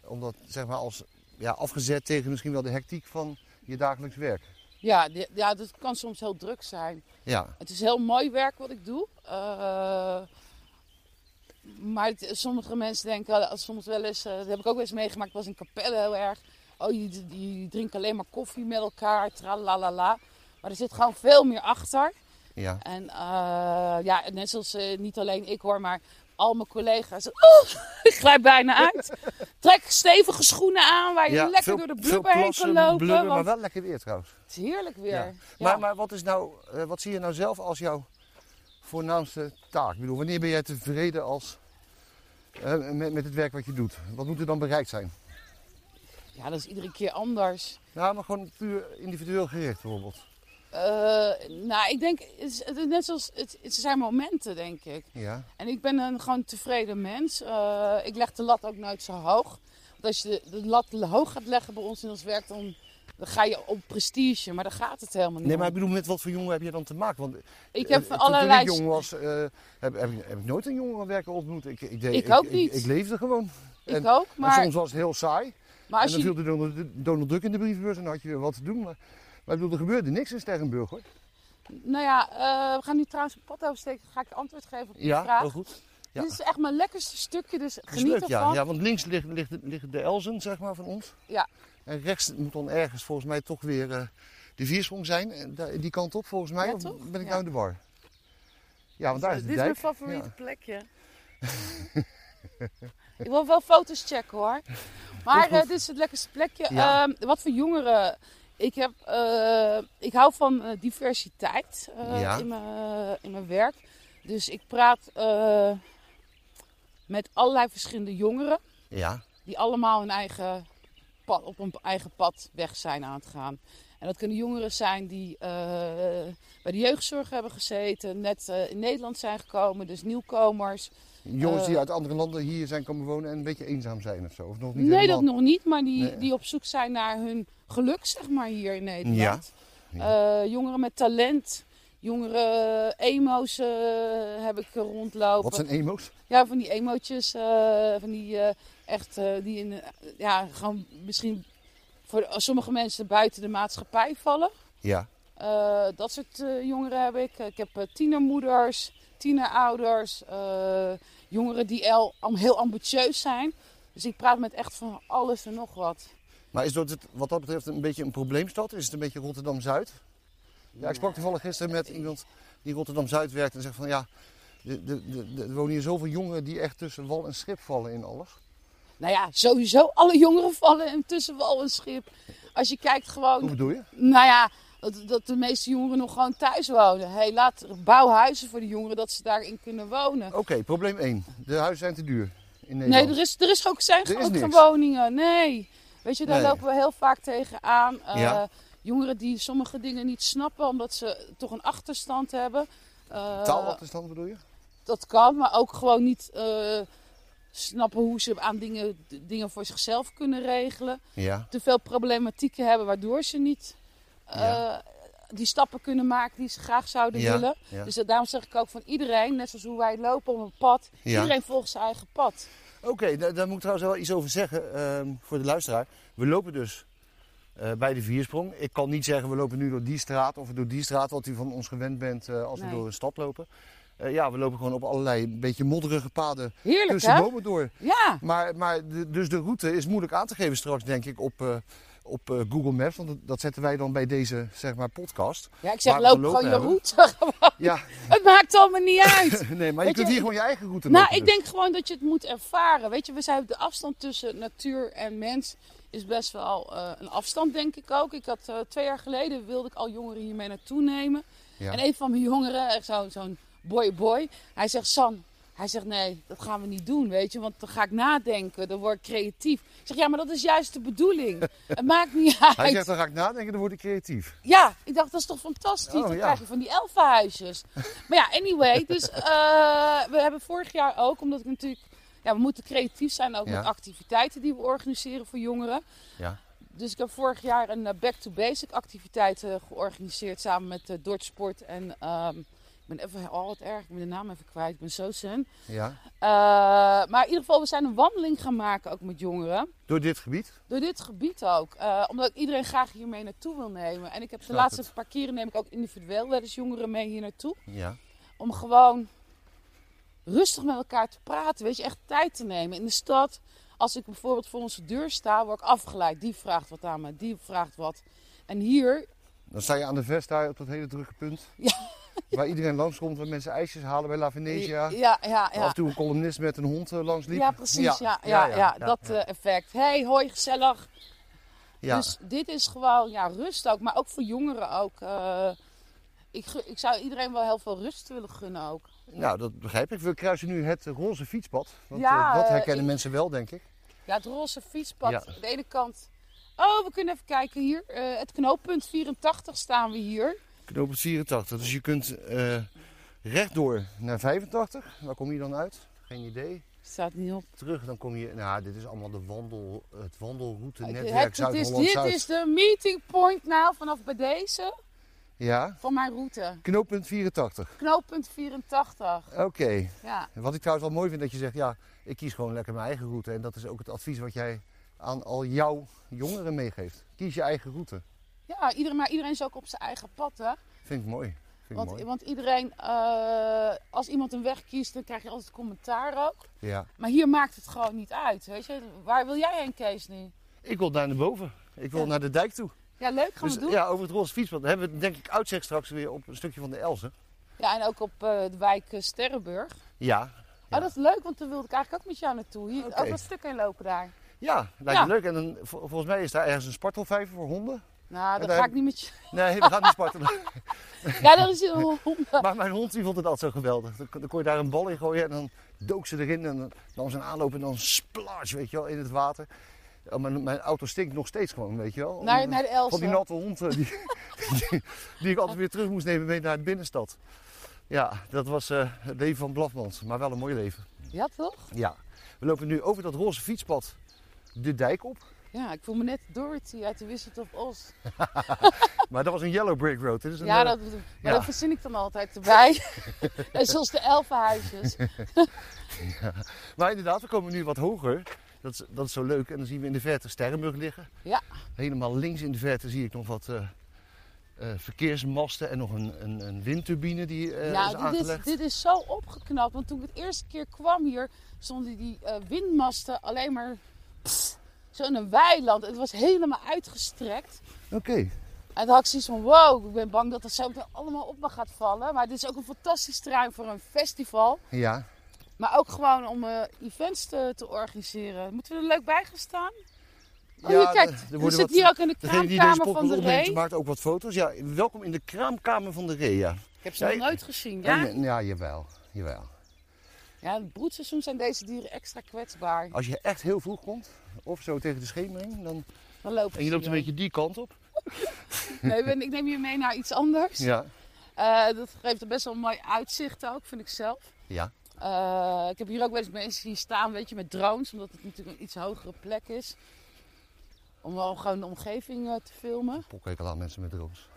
Omdat, zeg maar, als ja, afgezet tegen misschien wel de hectiek van je dagelijks werk. Ja, ja, dat kan soms heel druk zijn. Ja, Het is heel mooi werk wat ik doe. Eh, maar het- sommige mensen denken soms wel eens, eh, dat heb ik ook wel eens meegemaakt, was in Capelle heel erg. Oh, die, die drinken alleen maar koffie met elkaar, tralalala. Maar er zit gewoon veel meer achter. ja. En eh, ja, net zoals eh, niet alleen ik hoor, maar al mijn collega's. Oh, ik glijd bijna uit. Trek stevige schoenen aan waar je ja, lekker veel- door de blubber heen kan lopen. blubber, want maar wel lekker weer trouwens. het is heerlijk weer. Ja. Ja. Maar, maar wat, is nou, wat zie je nou zelf als jouw voornaamste taak? Ik bedoel, wanneer ben jij tevreden als, met, met het werk wat je doet? Wat moet er dan bereikt zijn? ja, dat is iedere keer anders. Nou, maar gewoon puur individueel gericht bijvoorbeeld. Eh, nou, ik denk, het is, het is net zoals, het, het zijn momenten, denk ik. Ja, En ik ben een gewoon tevreden mens. Eh, ik leg de lat ook nooit zo hoog. Want als je de, de lat hoog gaat leggen bij ons in ons werk, dan, dan ga je op prestige. Maar daar gaat het helemaal niet nee, maar ik bedoel, met wat voor jongen heb je dan te maken? Want Ik eh, heb toen- van Toen allerlei... ik jong was, eh, heb, heb, ik, heb ik nooit een jongerenwerker ontmoet. Ik, ik, deed, Ik ook Ik, niet. ik, leefde gewoon. Ik en- ook, Maar soms was het heel saai. maar En als dan je... viel de Donald, Donald Duck in de brievenbus en dan had je weer wat te doen. Maar, maar ik bedoel, er gebeurde niks in Sterrenburg hoor. Nou ja, eh, we gaan nu trouwens een pad oversteken. Dan ga ik antwoord geven op Ja, vraag. heel goed. Ja. Dit is echt mijn lekkerste stukje, dus geniet leuk, ja. ervan. ja. Want links ligt, ligt, liggen de Elzen, zeg maar, van ons. Ja. En rechts moet dan ergens volgens mij toch weer eh, de viersprong zijn. Daar- die kant op volgens mij. Ja, of ben ik nou in de war? Ja, want daar is de Dit is mijn favoriete plekje. ik wil wel foto's checken hoor. Maar eh, dit is het lekkerste plekje. Ehm, wat voor jongeren. Ik, heb, eh, ik hou van eh, diversiteit eh, in, mijn, in mijn werk. Dus ik praat eh, met allerlei verschillende jongeren. Ja, Die allemaal hun eigen pad, op een eigen pad weg zijn aan het gaan. En dat kunnen jongeren zijn die eh, bij de jeugdzorg hebben gezeten. Net eh, in Nederland zijn gekomen. Dus nieuwkomers. jongens die Eh. uit andere landen hier zijn komen wonen en een beetje eenzaam zijn of zo. Of nog niet Nee, helemaal. dat nog niet. Maar die, Nee. die op zoek zijn naar hun geluk, zeg maar, hier in Nederland. Ja. Jongeren met talent. Jongeren, emo's heb ik rondlopen. Wat zijn emo's? Ja, van die emootjes. eh, van die echt, eh, die in, ja, gewoon misschien voor sommige mensen buiten de maatschappij vallen. Ja. Eh, dat soort eh, jongeren heb ik. Ik heb tienermoeders, tienerouders, jongeren die el- am- heel ambitieus zijn. Dus ik praat met echt van alles en nog wat. Maar is dat wat dat betreft een beetje een probleemstad? Is het een beetje Rotterdam-Zuid? Ja, ik sprak toevallig gisteren met iemand die Rotterdam-Zuid werkt en zegt van ja, de, de, de, de- er wonen hier zoveel jongeren die echt tussen wal en schip vallen in alles. Nou ja, sowieso alle jongeren vallen in tussen wal en schip. Als je kijkt Hoe gewoon, bedoel je? nou ja, dat, dat de meeste jongeren nog gewoon thuis wonen. Hey, laat, bouw huizen voor de jongeren dat ze daarin kunnen wonen. Oké, probleem 1. De huizen zijn te duur in Nederland. Nee, er, is, er is ook, zijn Er ook geen woningen. Nee. Weet je, daar Nee. lopen we heel vaak tegenaan. Eh Ja. Jongeren die sommige dingen niet snappen omdat ze toch een achterstand hebben. Eh, Taalachterstand bedoel je? dat kan, maar ook gewoon niet eh, snappen hoe ze aan dingen, dingen voor zichzelf kunnen regelen. Ja. Te veel problematieken hebben waardoor ze niet eh, die stappen kunnen maken die ze graag zouden Ja, willen. Dus daarom zeg ik ook van iedereen, net zoals hoe wij lopen op een pad, iedereen volgt zijn eigen pad. Oké, daar, daar moet ik trouwens wel iets over zeggen ehm, voor de luisteraar. We lopen dus eh, bij de viersprong. Ik kan niet zeggen we lopen nu door die straat of door die straat, wat u van ons gewend bent eh, als we door een stad lopen. Eh, ja, we lopen gewoon op allerlei een beetje modderige paden Heerlijk tussen hè? bomen door. Ja, Maar, maar de- dus de route is moeilijk aan te geven straks, denk ik, op, eh, op eh, Google Maps. Want dat, zetten wij dan bij deze zeg maar, podcast. ja ik zeg loop gewoon je route. Ja, Het maakt allemaal niet uit. nee, maar je kunt hier gewoon je eigen route Nou, lopen. ik dus. denk gewoon dat je het moet ervaren. Weet je, we zijn de afstand tussen natuur en mens is best wel een afstand, denk ik ook. Ik had twee jaar geleden wilde ik al jongeren hiermee naartoe nemen. Ja. En een van mijn jongeren, zo- zo'n boy boy, hij zegt San, hij zegt nee, dat gaan we niet doen, weet je, want dan ga ik nadenken, dan word ik creatief. Ik zeg ja, maar dat is juist de bedoeling. het maakt niet uit. Hij zegt, dan ga ik nadenken, dan word ik creatief. Ja, ik dacht, dat is toch fantastisch. Oh, dan ja. krijg je van die elfenhuisjes. maar ja, anyway. Dus eh, we hebben vorig jaar ook, omdat ik natuurlijk... Ja, we moeten creatief zijn ook Ja. met activiteiten die we organiseren voor jongeren. Ja. Dus ik heb vorig jaar een eh, Back to Basic activiteit georganiseerd samen met uh, Dort Sport. En ehm, ik ben even, oh wat erg, ik ben de naam even kwijt. Ik ben zo zen. Ja. Eh, maar in ieder geval, we zijn een wandeling gaan maken ook met jongeren. Door dit gebied. Door dit gebied ook. Eh, omdat ik iedereen graag hiermee naartoe wil nemen. En ik heb de laatste het. paar keren neem ik ook individueel wel eens jongeren mee hier naartoe. Ja. Om gewoon rustig met elkaar te praten. Weet je, echt tijd te nemen. In de stad, als ik bijvoorbeeld voor onze deur sta, word ik afgeleid. Die vraagt wat aan me, die vraagt wat. En hier, Dan sta je aan de vest daar op dat hele drukke punt. Ja. Waar iedereen langskomt, waar mensen ijsjes halen bij La Venetia. ja, ja, Af ja. en toe een columnist met een hond eh, langs liep. Ja, precies. Ja, ja, ja, dat eh, effect. Hey, hoi, gezellig. ja. Dus dit is gewoon ja, rust ook, maar ook voor jongeren ook. eh, ik, ik zou iedereen wel heel veel rust willen gunnen ook. Nou, dat begrijp ik. We kruisen nu het roze fietspad. Want Ja, dat herkennen ik- mensen wel, denk ik. Ja, het roze fietspad. Ja. Aan de ene kant. Oh, we kunnen even kijken hier. Het knooppunt 84 staan we hier. Knooppunt 84. Dus je kunt eh, rechtdoor naar 85. Waar kom je dan uit? Geen idee. Staat niet op. Terug, dan kom je... Nou, dit is allemaal de wandel, het wandelroute Het- netwerk het, het is, dit Zuid-Holland-Zuid. is de meeting point nou vanaf bij deze Ja, van mijn route. knooppunt 84. Knooppunt 84. Oké. Ja. Wat ik trouwens wel mooi vind dat je zegt, ja, ik kies gewoon lekker mijn eigen route. En dat is ook het advies wat jij aan al jouw jongeren meegeeft. Kies je eigen route. Ja, iedereen, maar iedereen is ook op zijn eigen pad, hè? Vind ik mooi. Vind ik Want, mooi. want iedereen, eh, als iemand een weg kiest, dan krijg je altijd commentaar ook. Ja. Maar hier maakt het gewoon niet uit, weet je. Waar wil jij heen, Kees, nu? Ik wil daar naar boven. Ik wil Ja. naar de dijk toe. Ja, leuk, gaan Dus we doen. ja, over het roze fietspad. Dan hebben we het denk ik uitzicht straks weer op een stukje van de Elzen. Ja, en ook op eh, de wijk eh, Sterrenburg. Ja. Ja. Oh, dat is leuk, want daar wilde ik eigenlijk ook met jou naartoe. Hier, Oké. Over dat stuk heen lopen daar. Ja, lijkt Ja. me leuk. En dan, vol- volgens mij is daar ergens een spartelvijver voor honden. Nou, dan daar ga ik niet met je... Nee, we gaan niet spartelen. Ja, dat is een hond. maar mijn hond die vond het altijd zo geweldig. Dan, dan kon je daar een bal in gooien en dan dook ze erin. En dan, dan zijn aanloop en dan splash, weet je wel, in het water. Ja, mijn, mijn auto stinkt nog steeds gewoon, weet je wel. Naar, de Van die natte hond eh, die, die, die ik altijd weer terug moest nemen mee naar de binnenstad. Ja, dat was eh, het leven van Blafmans, maar wel een mooi leven. Ja, toch? Ja, we lopen nu over dat roze fietspad de dijk op. Ja, ik voel me net Dorothy uit de Wizard of Oz. Maar dat was een yellow brick road. Dit is een, Ja, eh, dat, maar ja. dat verzin ik dan altijd erbij. Net zoals de elfenhuisjes. Maar inderdaad, we komen nu wat hoger. Dat is, dat is zo leuk. En dan zien we in de verte Sterrenburg liggen. Ja. Helemaal links in de verte zie ik nog wat eh, eh, verkeersmasten en nog een, een, een windturbine die eh, is nou, dit is, aangelegd. dit is zo opgeknapt. Want toen ik het eerste keer kwam hier, stonden die windmasten alleen maar zo in een weiland. Het was helemaal uitgestrekt. Oké, En toen had ik zoiets van, wow, ik ben bang dat het zo meteen allemaal op me gaat vallen. Maar dit is ook een fantastisch terrein voor een festival. ja. Maar ook gewoon om eh, events te, te organiseren. Moeten we er leuk bij gaan staan? Oh, Ja, kijk, er- er zit wat- hier ook in de kraamkamer van de Ree. maakt ook wat foto's. Ja, welkom in de kraamkamer van de Ree, ja. Ik heb ze Ja, nog nooit gezien, ja? Ja, jawel. jawel. Ja, in het broedseizoen zijn deze dieren extra kwetsbaar. Als je echt heel vroeg komt, of zo tegen de schemering, dan, Dan lopen en je loopt een beetje die kant op. Nee, ik ben- ik neem je mee naar iets anders. Ja, Eh, dat geeft er best wel een mooi uitzicht ook, vind ik zelf. Ja. Eh, ik heb hier ook wel eens mensen zien staan, weet je, met drones, omdat het natuurlijk een iets hogere plek is. Om wel gewoon de omgeving eh, te filmen. Pokkekel aan mensen met drones.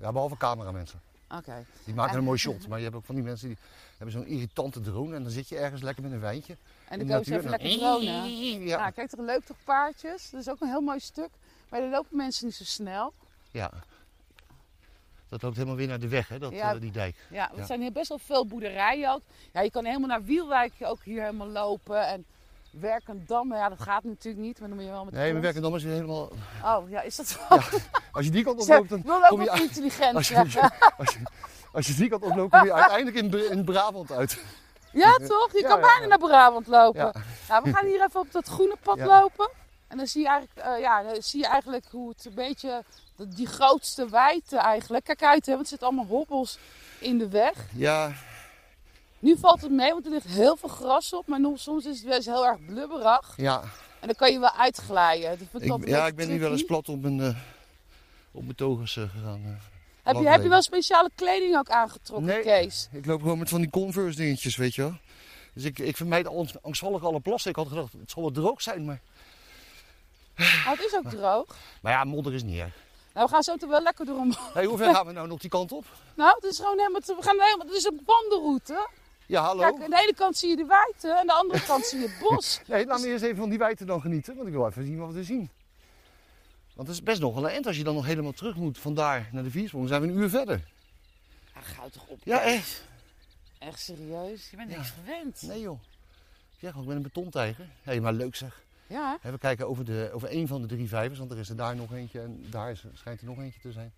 Ja, behalve cameramensen. Oké. Die maken En- een mooi shot. Maar je hebt ook van die mensen die hebben zo'n irritante drone. En dan zit je ergens lekker met een wijntje. En dan komen ze even lekker dronen. Ja. Nou, kijk toch leuk toch paardjes. Dat is ook een heel mooi stuk. Maar dan lopen mensen niet zo snel. ja. Dat loopt helemaal weer naar de weg, hè, dat, Ja. eh, die dijk. Ja, er Ja. zijn hier best wel veel boerderijen ook. Ja, je kan helemaal naar Wielwijk ook hier helemaal lopen. En Werkendam, ja dat gaat natuurlijk niet. Maar dan moet je wel met Nee, maar fiets. werken dan is helemaal... Oh, ja, is dat zo? Als je die kant oploopt, ik dan wil ook kom je, wat uit- intelligent als, je, als, je, als je die kant oploopt, kom je uiteindelijk in, in Brabant uit. Ja, toch? Je Ja, kan ja, bijna naar Brabant lopen. We gaan hier even op dat groene pad lopen. En dan zie je eigenlijk, eh, ja, dan zie je eigenlijk hoe het een beetje, die grootste wijdte eigenlijk. Kijk uit, hè, want er zitten allemaal hobbels in de weg. Ja, Nu valt het mee, want er ligt heel veel gras op. Maar soms is het wel eens heel erg blubberig. ja. En dan kan je wel uitglijden. Ik ja ik ben nu wel eens plat op mijn, eh, op mijn togers eh, gegaan. eh. Heb je, heb je wel speciale kleding ook aangetrokken, Nee. Kees? Ik loop gewoon met van die Converse dingetjes, weet je wel. Dus ik, ik vermijd angst- angstvallig alle plassen. Ik had gedacht, het zal wel droog zijn, maar... Oh, het is ook droog. Maar ja, modder is niet erg. Nou, we gaan zo toch wel lekker door. Hey, hoe ver gaan we nou nog die kant op? Nou, het is gewoon helemaal... te- We gaan helemaal... Het is een wandelroute. Ja, hallo? Kijk, aan de ene kant zie je de weite, en aan de andere kant zie je het bos. Nee, laat me eerst even van die wijte dan genieten, want ik wil even zien wat we zien. Want het is best nog wel een eind als je dan nog helemaal terug moet vandaar naar de Viersprong. Dan zijn we een uur verder. Ja, toch op. Ja, echt. Echt serieus? Je bent Ja. niks gewend. Nee joh. Ik zeg al, ik ben een betontijger. Hé, maar leuk zeg. Ja, We kijken over, de, over één van de drie vijvers, want er is er daar nog eentje en daar is, schijnt er nog eentje te zijn.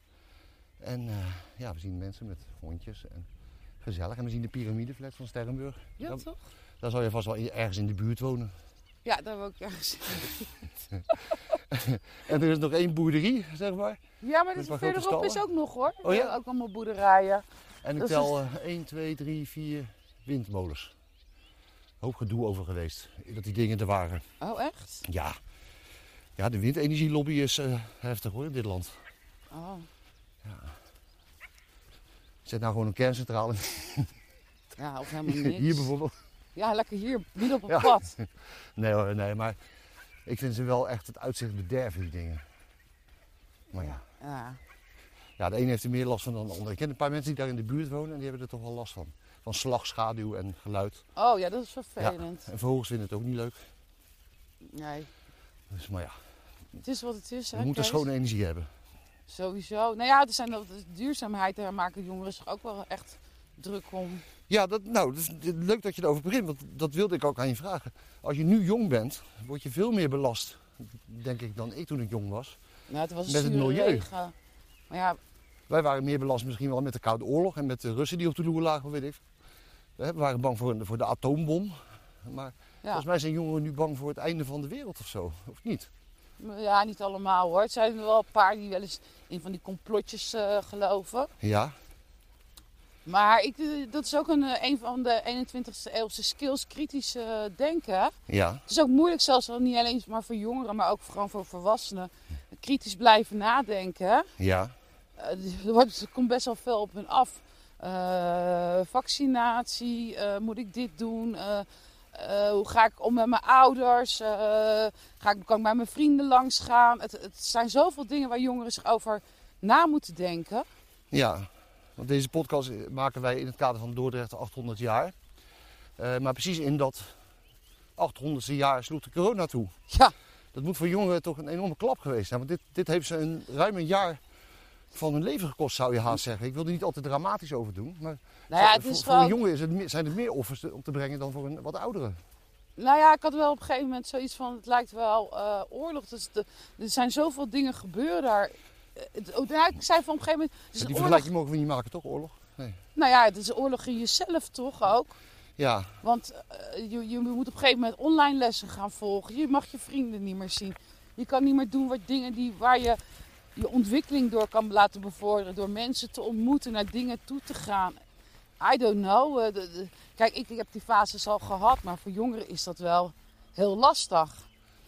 En eh, ja, we zien mensen met hondjes en gezellig. En we zien de piramideflat van Sterrenburg. Ja, Ja. toch? Daar zal je vast wel ergens in de buurt wonen. Ja, daar wil ik ergens En er is nog één boerderie, zeg maar. Ja, maar wat verderop is ook nog hoor. Oh ja? Ook allemaal boerderijen. En ik Dat tel eh 1, 2, 3, 4 windmolens. Hoop gedoe over geweest, dat die dingen er waren. Oh, echt? Ja, ja de windenergielobby is eh, heftig hoor in dit land. Oh. Zet nou gewoon een kerncentrale Ja, of helemaal niks. hier bijvoorbeeld. Ja, lekker hier, midden op een Ja. pad. Nee hoor, nee, maar ik vind ze wel echt het uitzicht bederven, die dingen. Maar ja, Ja. ja, de ene heeft er meer last van dan de ander. Ik ken een paar mensen die daar in de buurt wonen en die hebben er toch wel last van. Van slag, schaduw en geluid. Oh ja, dat is vervelend. En vogels vinden het ook niet leuk. Nee, Dus, maar ja, het is wat het is. we hè, moeten Kees? schone energie hebben. Sowieso. Nou ja, er zijn ook, de duurzaamheid, daar maken jongeren zich ook wel echt druk om. Ja, dat, nou, dat is leuk dat je erover begint, want dat wilde ik ook aan je vragen. Als je nu jong bent, word je veel meer belast, denk ik, dan ik toen ik jong was. Nou, het was een Met het milieu. regen. Maar ja, Wij waren meer belast misschien wel met de Koude Oorlog en met de Russen die op de loer lagen, weet ik. We waren bang voor, voor de atoombom. Maar ja. volgens mij zijn jongeren nu bang voor het einde van de wereld of zo, of niet? Ja, niet allemaal hoor. Er zijn er wel een paar die wel eens in van die complotjes eh, geloven. Ja, Maar ik, eh, dat is ook een, eh, een van de 21ste eeuwse skills, kritisch denken. ja, Het is ook moeilijk, zelfs niet alleen maar voor jongeren, maar ook gewoon voor volwassenen. Kritisch blijven nadenken. ja, Eh, er, komt best wel veel op hun af. Vaccinatie, moet ik dit doen? Eh, hoe ga ik om met mijn ouders? Eh, ga ik, kan ik bij mijn vrienden langs gaan? Het, het zijn zoveel dingen waar jongeren zich over na moeten denken. ja. Want deze podcast maken wij in het kader van Dordrecht 800 jaar. Eh, maar precies in dat 800ste jaar sloeg de corona toe. Ja, Dat moet voor jongeren toch een enorme klap geweest zijn. Want dit, dit heeft ze een, ruim een jaar van hun leven gekost, zou je haast zeggen. Ik wil er niet altijd dramatisch over doen. Maar nou ja, het voor, is voor een jongen is het, zijn het meer offers om te brengen dan voor een wat oudere. Nou ja, ik had wel op een gegeven moment zoiets van, het lijkt wel eh, oorlog. Dus de, er zijn zoveel dingen gebeuren daar. Eh, Het, oh, ja, ik zei van op een gegeven moment, is die vergelijking mogen we niet maken, toch? Oorlog? Nee. Nou ja, het is oorlog in jezelf toch ook. Ja, Want eh, je, je moet op een gegeven moment online lessen gaan volgen. Je mag je vrienden niet meer zien. Je kan niet meer doen wat dingen die, waar je je ontwikkeling door kan laten bevorderen. Door mensen te ontmoeten, naar dingen toe te gaan. I don't know. eh, de- de- kijk, ik, ik heb die fases al gehad. Maar voor jongeren is dat wel heel lastig.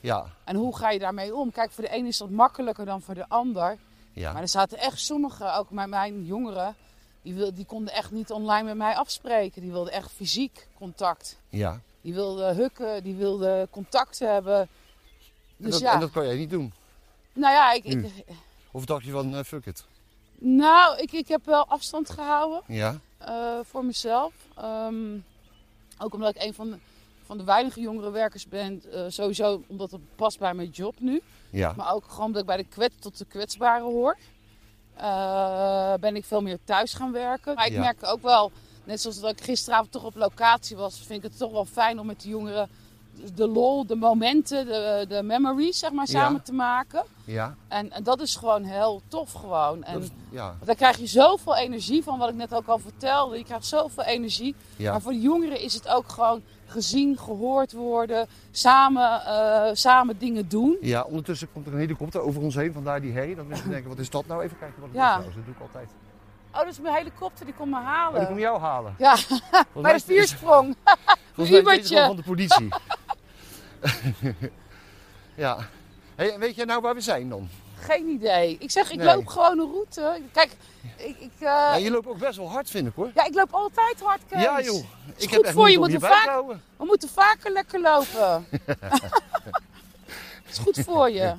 ja, En hoe ga je daarmee om? Kijk, voor de ene is dat makkelijker dan voor de ander. ja. Maar er zaten echt sommigen, ook met mijn jongeren, die, wil, die konden echt niet online met mij afspreken. Die wilden echt fysiek contact. Ja. Die wilden hukken, die wilden contact hebben. En, Dus dat, ja, en dat kan jij niet doen. nou ja, ik, ik, Of dacht je van, eh, fuck it. nou, ik, ik heb wel afstand gehouden. Ja. eh, voor mezelf. Ehm, ook omdat ik een van de, van de weinige jongere werkers ben. eh, sowieso omdat het past bij mijn job nu. Ja. Maar ook gewoon omdat ik bij de kwets tot de kwetsbaren hoor. Ben ik veel meer thuis gaan werken. Maar ik Ja. merk ook wel, net zoals dat ik gisteravond toch op locatie was, vind ik het toch wel fijn om met de jongeren de lol, de momenten, de, de memories zeg maar Ja. samen te maken. Ja. En, en dat is gewoon heel tof gewoon. En is- ja. daar krijg je zoveel energie van, wat ik net ook al vertelde. Je krijgt zoveel energie. Ja. Maar voor de jongeren is het ook gewoon gezien, gehoord worden, samen, eh, samen dingen doen. Ja, ondertussen komt er een helikopter over ons heen, vandaar die hey. Dan mensen denken, wat is dat nou? Even kijken wat het Ja. is. Dat doe ik altijd. Oh, dat is mijn helikopter, die komt me halen. die kom jou halen. Ja, bij de viersprong. Volgens mij is gewoon van de politie. ja. Hey, weet jij nou waar we zijn dan? Geen idee. Ik zeg, ik Nee. loop gewoon een route. Kijk, ik, ik, eh, Ja, je loopt ook best wel hard, vind ik hoor. ja, ik loop altijd hard, Kees. Ja joh. Is Ik goed echt voor je, moet vaak-. We moeten vaker lekker lopen. Het is goed voor je,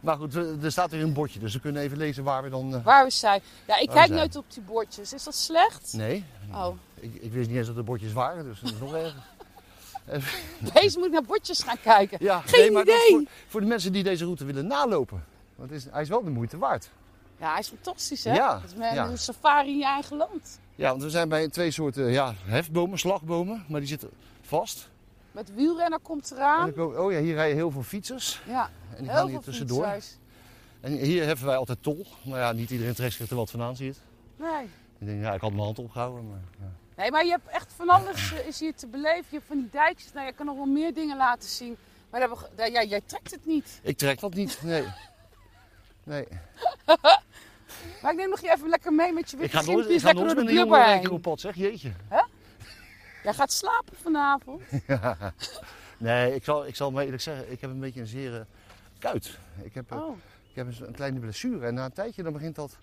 Maar goed, er staat weer een bordje, dus we kunnen even lezen waar we dan... eh, waar we zijn. Ja, ik kijk nooit op die bordjes. Is dat slecht? Nee, Oh, ik, ik wist niet eens dat er bordjes waren, dus dat is nog erger. deze moet naar bordjes gaan kijken. Ja, Geen nee, maar idee. voor, voor de mensen die deze route willen nalopen. Want is, hij is wel de moeite waard. Ja, hij is fantastisch, hè? Ja, Het is met ja. een safari in je eigen land. Ja, want we zijn bij twee soorten ja, hefbomen, slagbomen, maar die zitten vast. Met wielrenner komt En eraan. komen- oh ja, hier rijden heel veel fietsers. Ja, En die heel gaan hier tussendoor. fietsers. En hier heffen wij altijd tol. Nou ja, niet iedereen trekt zich er wat van aan, zie je het. Nee. Ik denk, ja, ik had mijn hand opgehouden. Maar, ja. Nee, maar je hebt echt van alles eh, is hier te beleven. Je hebt van die dijkjes. Nou, je kan nog wel meer dingen laten zien. Maar hebben ja, jij trekt het niet. Ik trek dat niet, nee. Nee. Maar ik neem nog je even lekker mee met je witte ik ga nooit met een heen. op pad, zeg. Jeetje. Jij gaat slapen vanavond. Nee, ik zal, ik zal maar eerlijk zeggen, ik heb een beetje een zere kuit. Ik heb, eh, Oh, ik heb een, kleine blessure en na een tijdje dan begint dat een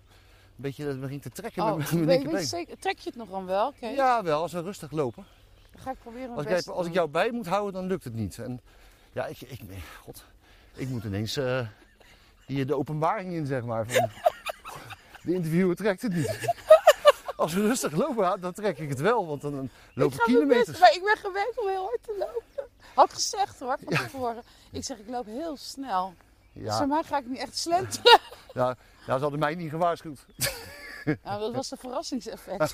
beetje dat begint te trekken oh. met mijn linkerbeen. zeker, trek je het nog dan wel? Oké, Ja, wel, als we rustig lopen. dan ga ik proberen Als, jij, als ik jou bij moet houden, dan lukt het niet. En ja, ik, ik, god, ik moet ineens eh, hier de openbaring in, zeg maar. Van, de interviewer trekt het niet. Als we rustig lopen, dan trek ik het wel, want dan loop ik mijn best, kilometers. maar ik ben gewend om heel hard te lopen. Had gezegd hoor, van tevoren. Ik zeg, ik loop heel snel. Dus Ja, voor mij ga ik niet echt slenteren. ja, ze hadden mij niet gewaarschuwd. Nou, dat was een verrassingseffect.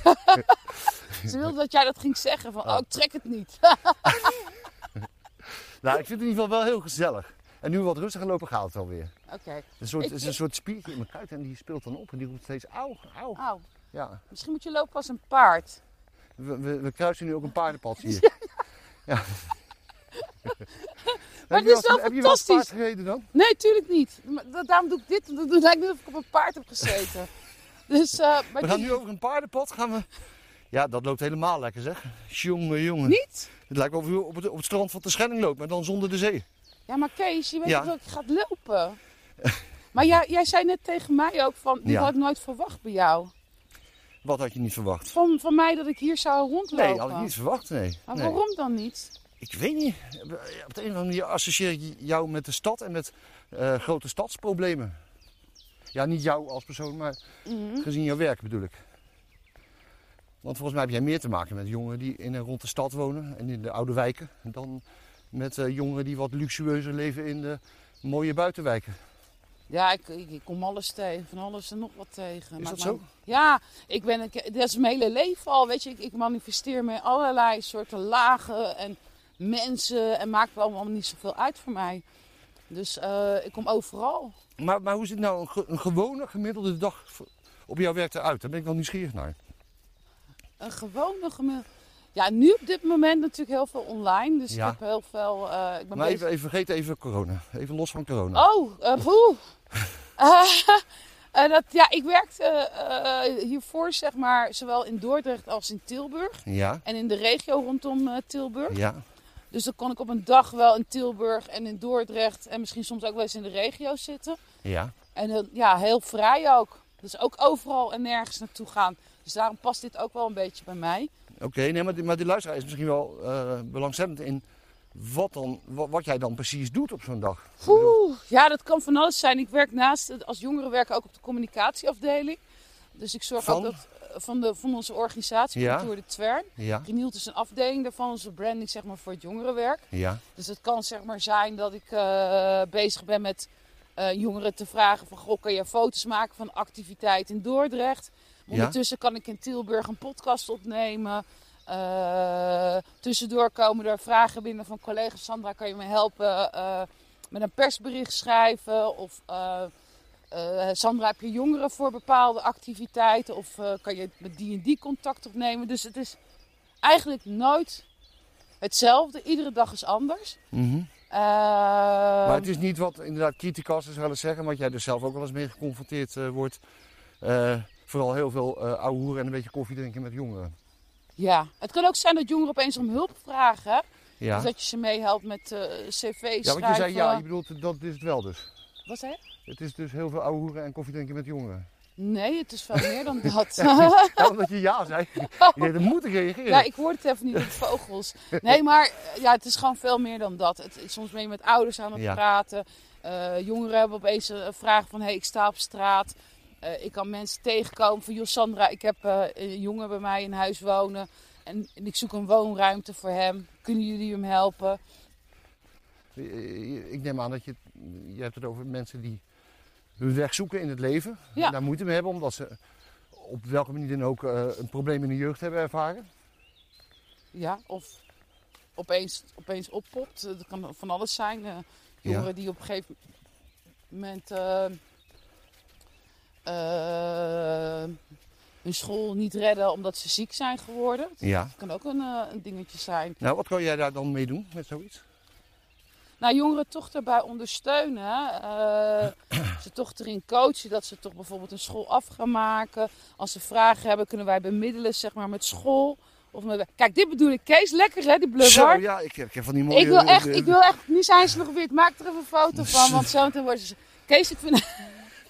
Ze wilden dat jij dat ging zeggen. Van, oh, ik trek het niet. Nou, ik vind het in ieder geval wel heel gezellig. En nu we wat rustiger lopen, gaat het alweer. Oké, Het is een soort, Ik- het is een soort spiertje in mijn kuit en die speelt dan op en die roept steeds auw, auw. auw. Ja, Misschien moet je lopen als een paard. we, we, we kruisen nu ook een paardenpad hier. Ja. Maar Heb je het is wel- wel Heb je wel eens paard fantastisch. gereden dan? Nee, tuurlijk niet. Maar da- Daarom doe ik dit. want Het lijkt net of ik op een paard heb gezeten. Dus, eh, maar We gaan die- nu over een paardenpad. Gaan we... Ja, dat loopt helemaal lekker zeg. Jongen, jongen. Niet? Het lijkt wel of je op het, op het strand van de Schelling loopt, maar dan zonder de zee. Ja, maar Kees, je weet Ja. dat ik ga lopen? Maar jij, jij zei net tegen mij ook van, dit Ja. had ik nooit verwacht bij jou. Wat had je niet verwacht? Van, van mij dat ik hier zou rondlopen. Nee, had ik niet verwacht, nee. Maar nee. waarom dan niet? Ik weet niet. Op de een of andere manier associeer ik jou met de stad en met eh, grote stadsproblemen. Ja, niet jou als persoon, maar Mhm. gezien jouw werk bedoel ik. Want volgens mij heb jij meer te maken met jongeren die in en rond de stad wonen en in de oude wijken. Dan met eh, jongeren die wat luxueuzer leven in de mooie buitenwijken. Ja, ik, ik, ik kom alles tegen, van alles en nog wat tegen. Is Maar dat zo? maak- Ja, ik ben, ik, dat is mijn hele leven al. Weet je, ik, ik manifesteer me allerlei soorten lagen en mensen en maakt wel allemaal niet zoveel uit voor mij. Dus eh, ik kom overal. Maar, maar hoe ziet nou een, ge- een gewone gemiddelde dag op jouw werk eruit? Daar ben ik wel nieuwsgierig naar. Een gewone gemiddelde. Ja, nu op dit moment natuurlijk heel veel online. Dus Ja. ik heb heel veel. eh, ik ben Maar bezig- even, even vergeet even corona. Even los van corona. Oh, poeh. Eh, dat, ja, ik werkte hiervoor, zeg maar, zowel in Dordrecht als in Tilburg. Ja, En in de regio rondom Tilburg. ja. Dus dan kon ik op een dag wel in Tilburg en in Dordrecht en misschien soms ook wel eens in de regio zitten. Ja, En ja, heel vrij ook. Dus ook overal en nergens naartoe gaan. Dus daarom past dit ook wel een beetje bij mij. Oké, nee, maar die, maar die luisteraar is misschien wel eh belangstellend in wat, dan, wat, wat jij dan precies doet op zo'n dag. Oeh, ja, dat kan van alles zijn. Ik werk naast, als jongerenwerker ook op de communicatieafdeling. Dus ik zorg Van? ook dat, eh, van, de, van onze organisatie, Ja. Cultuur de Twern. Ja, Renielt is een afdeling daarvan, onze branding zeg maar, voor het jongerenwerk. ja, Dus het kan zeg maar zijn dat ik eh, bezig ben met jongeren te vragen van... Goh, kan je foto's maken van activiteit in Dordrecht? Ondertussen kan ik in Tilburg een podcast opnemen. Eh, tussendoor komen er vragen binnen van collega Sandra, kan je me helpen eh, met een persbericht schrijven? Of eh, Sandra, heb je jongeren voor bepaalde activiteiten? Of kan je met die en die contact opnemen? Dus het is eigenlijk nooit hetzelfde. Iedere dag is anders. Mhm. Eh, Maar het is niet wat inderdaad criticasters wel eens zeggen, wat jij dus zelf ook wel eens mee geconfronteerd wordt. Vooral heel veel eh ouwe hoeren en een beetje koffie drinken met jongeren. Ja, het kan ook zijn dat jongeren opeens om hulp vragen. Ja, Dus dat je ze meehelpt met eh cv ja want je zei ja, je bedoelt dat is het wel dus. Wat zei je? Het is dus heel veel ouwe hoeren en koffie drinken met jongeren. Nee, het is veel meer dan dat. Ja, omdat je ja zei. Je denkt, dan moet ik reageren. ja, ik hoorde het even niet op vogels. Nee, maar ja, het is gewoon veel meer dan dat. Het, soms ben je met ouders aan het Ja. praten. Eh, jongeren hebben opeens een vraag van, hey, ik sta op straat. Eh, ik kan mensen tegenkomen van, joh Sandra, ik heb eh, een jongen bij mij in huis wonen. En, en ik zoek een woonruimte voor hem. Kunnen jullie hem helpen? Eh, Ik neem aan dat je, je hebt het over mensen die hun weg zoeken in het leven. Ja. En daar moeite mee hebben omdat ze op welke manier dan ook een probleem in de jeugd hebben ervaren. Ja, of opeens, opeens oppopt. Dat kan van alles zijn. Jongeren die op een gegeven moment eh, eh, hun school niet redden omdat ze ziek zijn geworden. Dat Ja. kan ook een, eh, een dingetje zijn. Nou, wat kan jij daar dan mee doen met zoiets? Nou, jongeren toch daarbij ondersteunen. eh, ze toch erin coachen dat ze toch bijvoorbeeld een school af gaan maken. Als ze vragen hebben, kunnen wij bemiddelen zeg maar, met school. Of met... Kijk, dit bedoel ik. Kees, lekker hè, die blubber. Zo, ja, ik, ik heb van die mooie... Ik wil echt, ik wil echt, nu zijn ze nog weer, ik maak er even een foto van, want zo meteen worden ze... Kees, ik vind,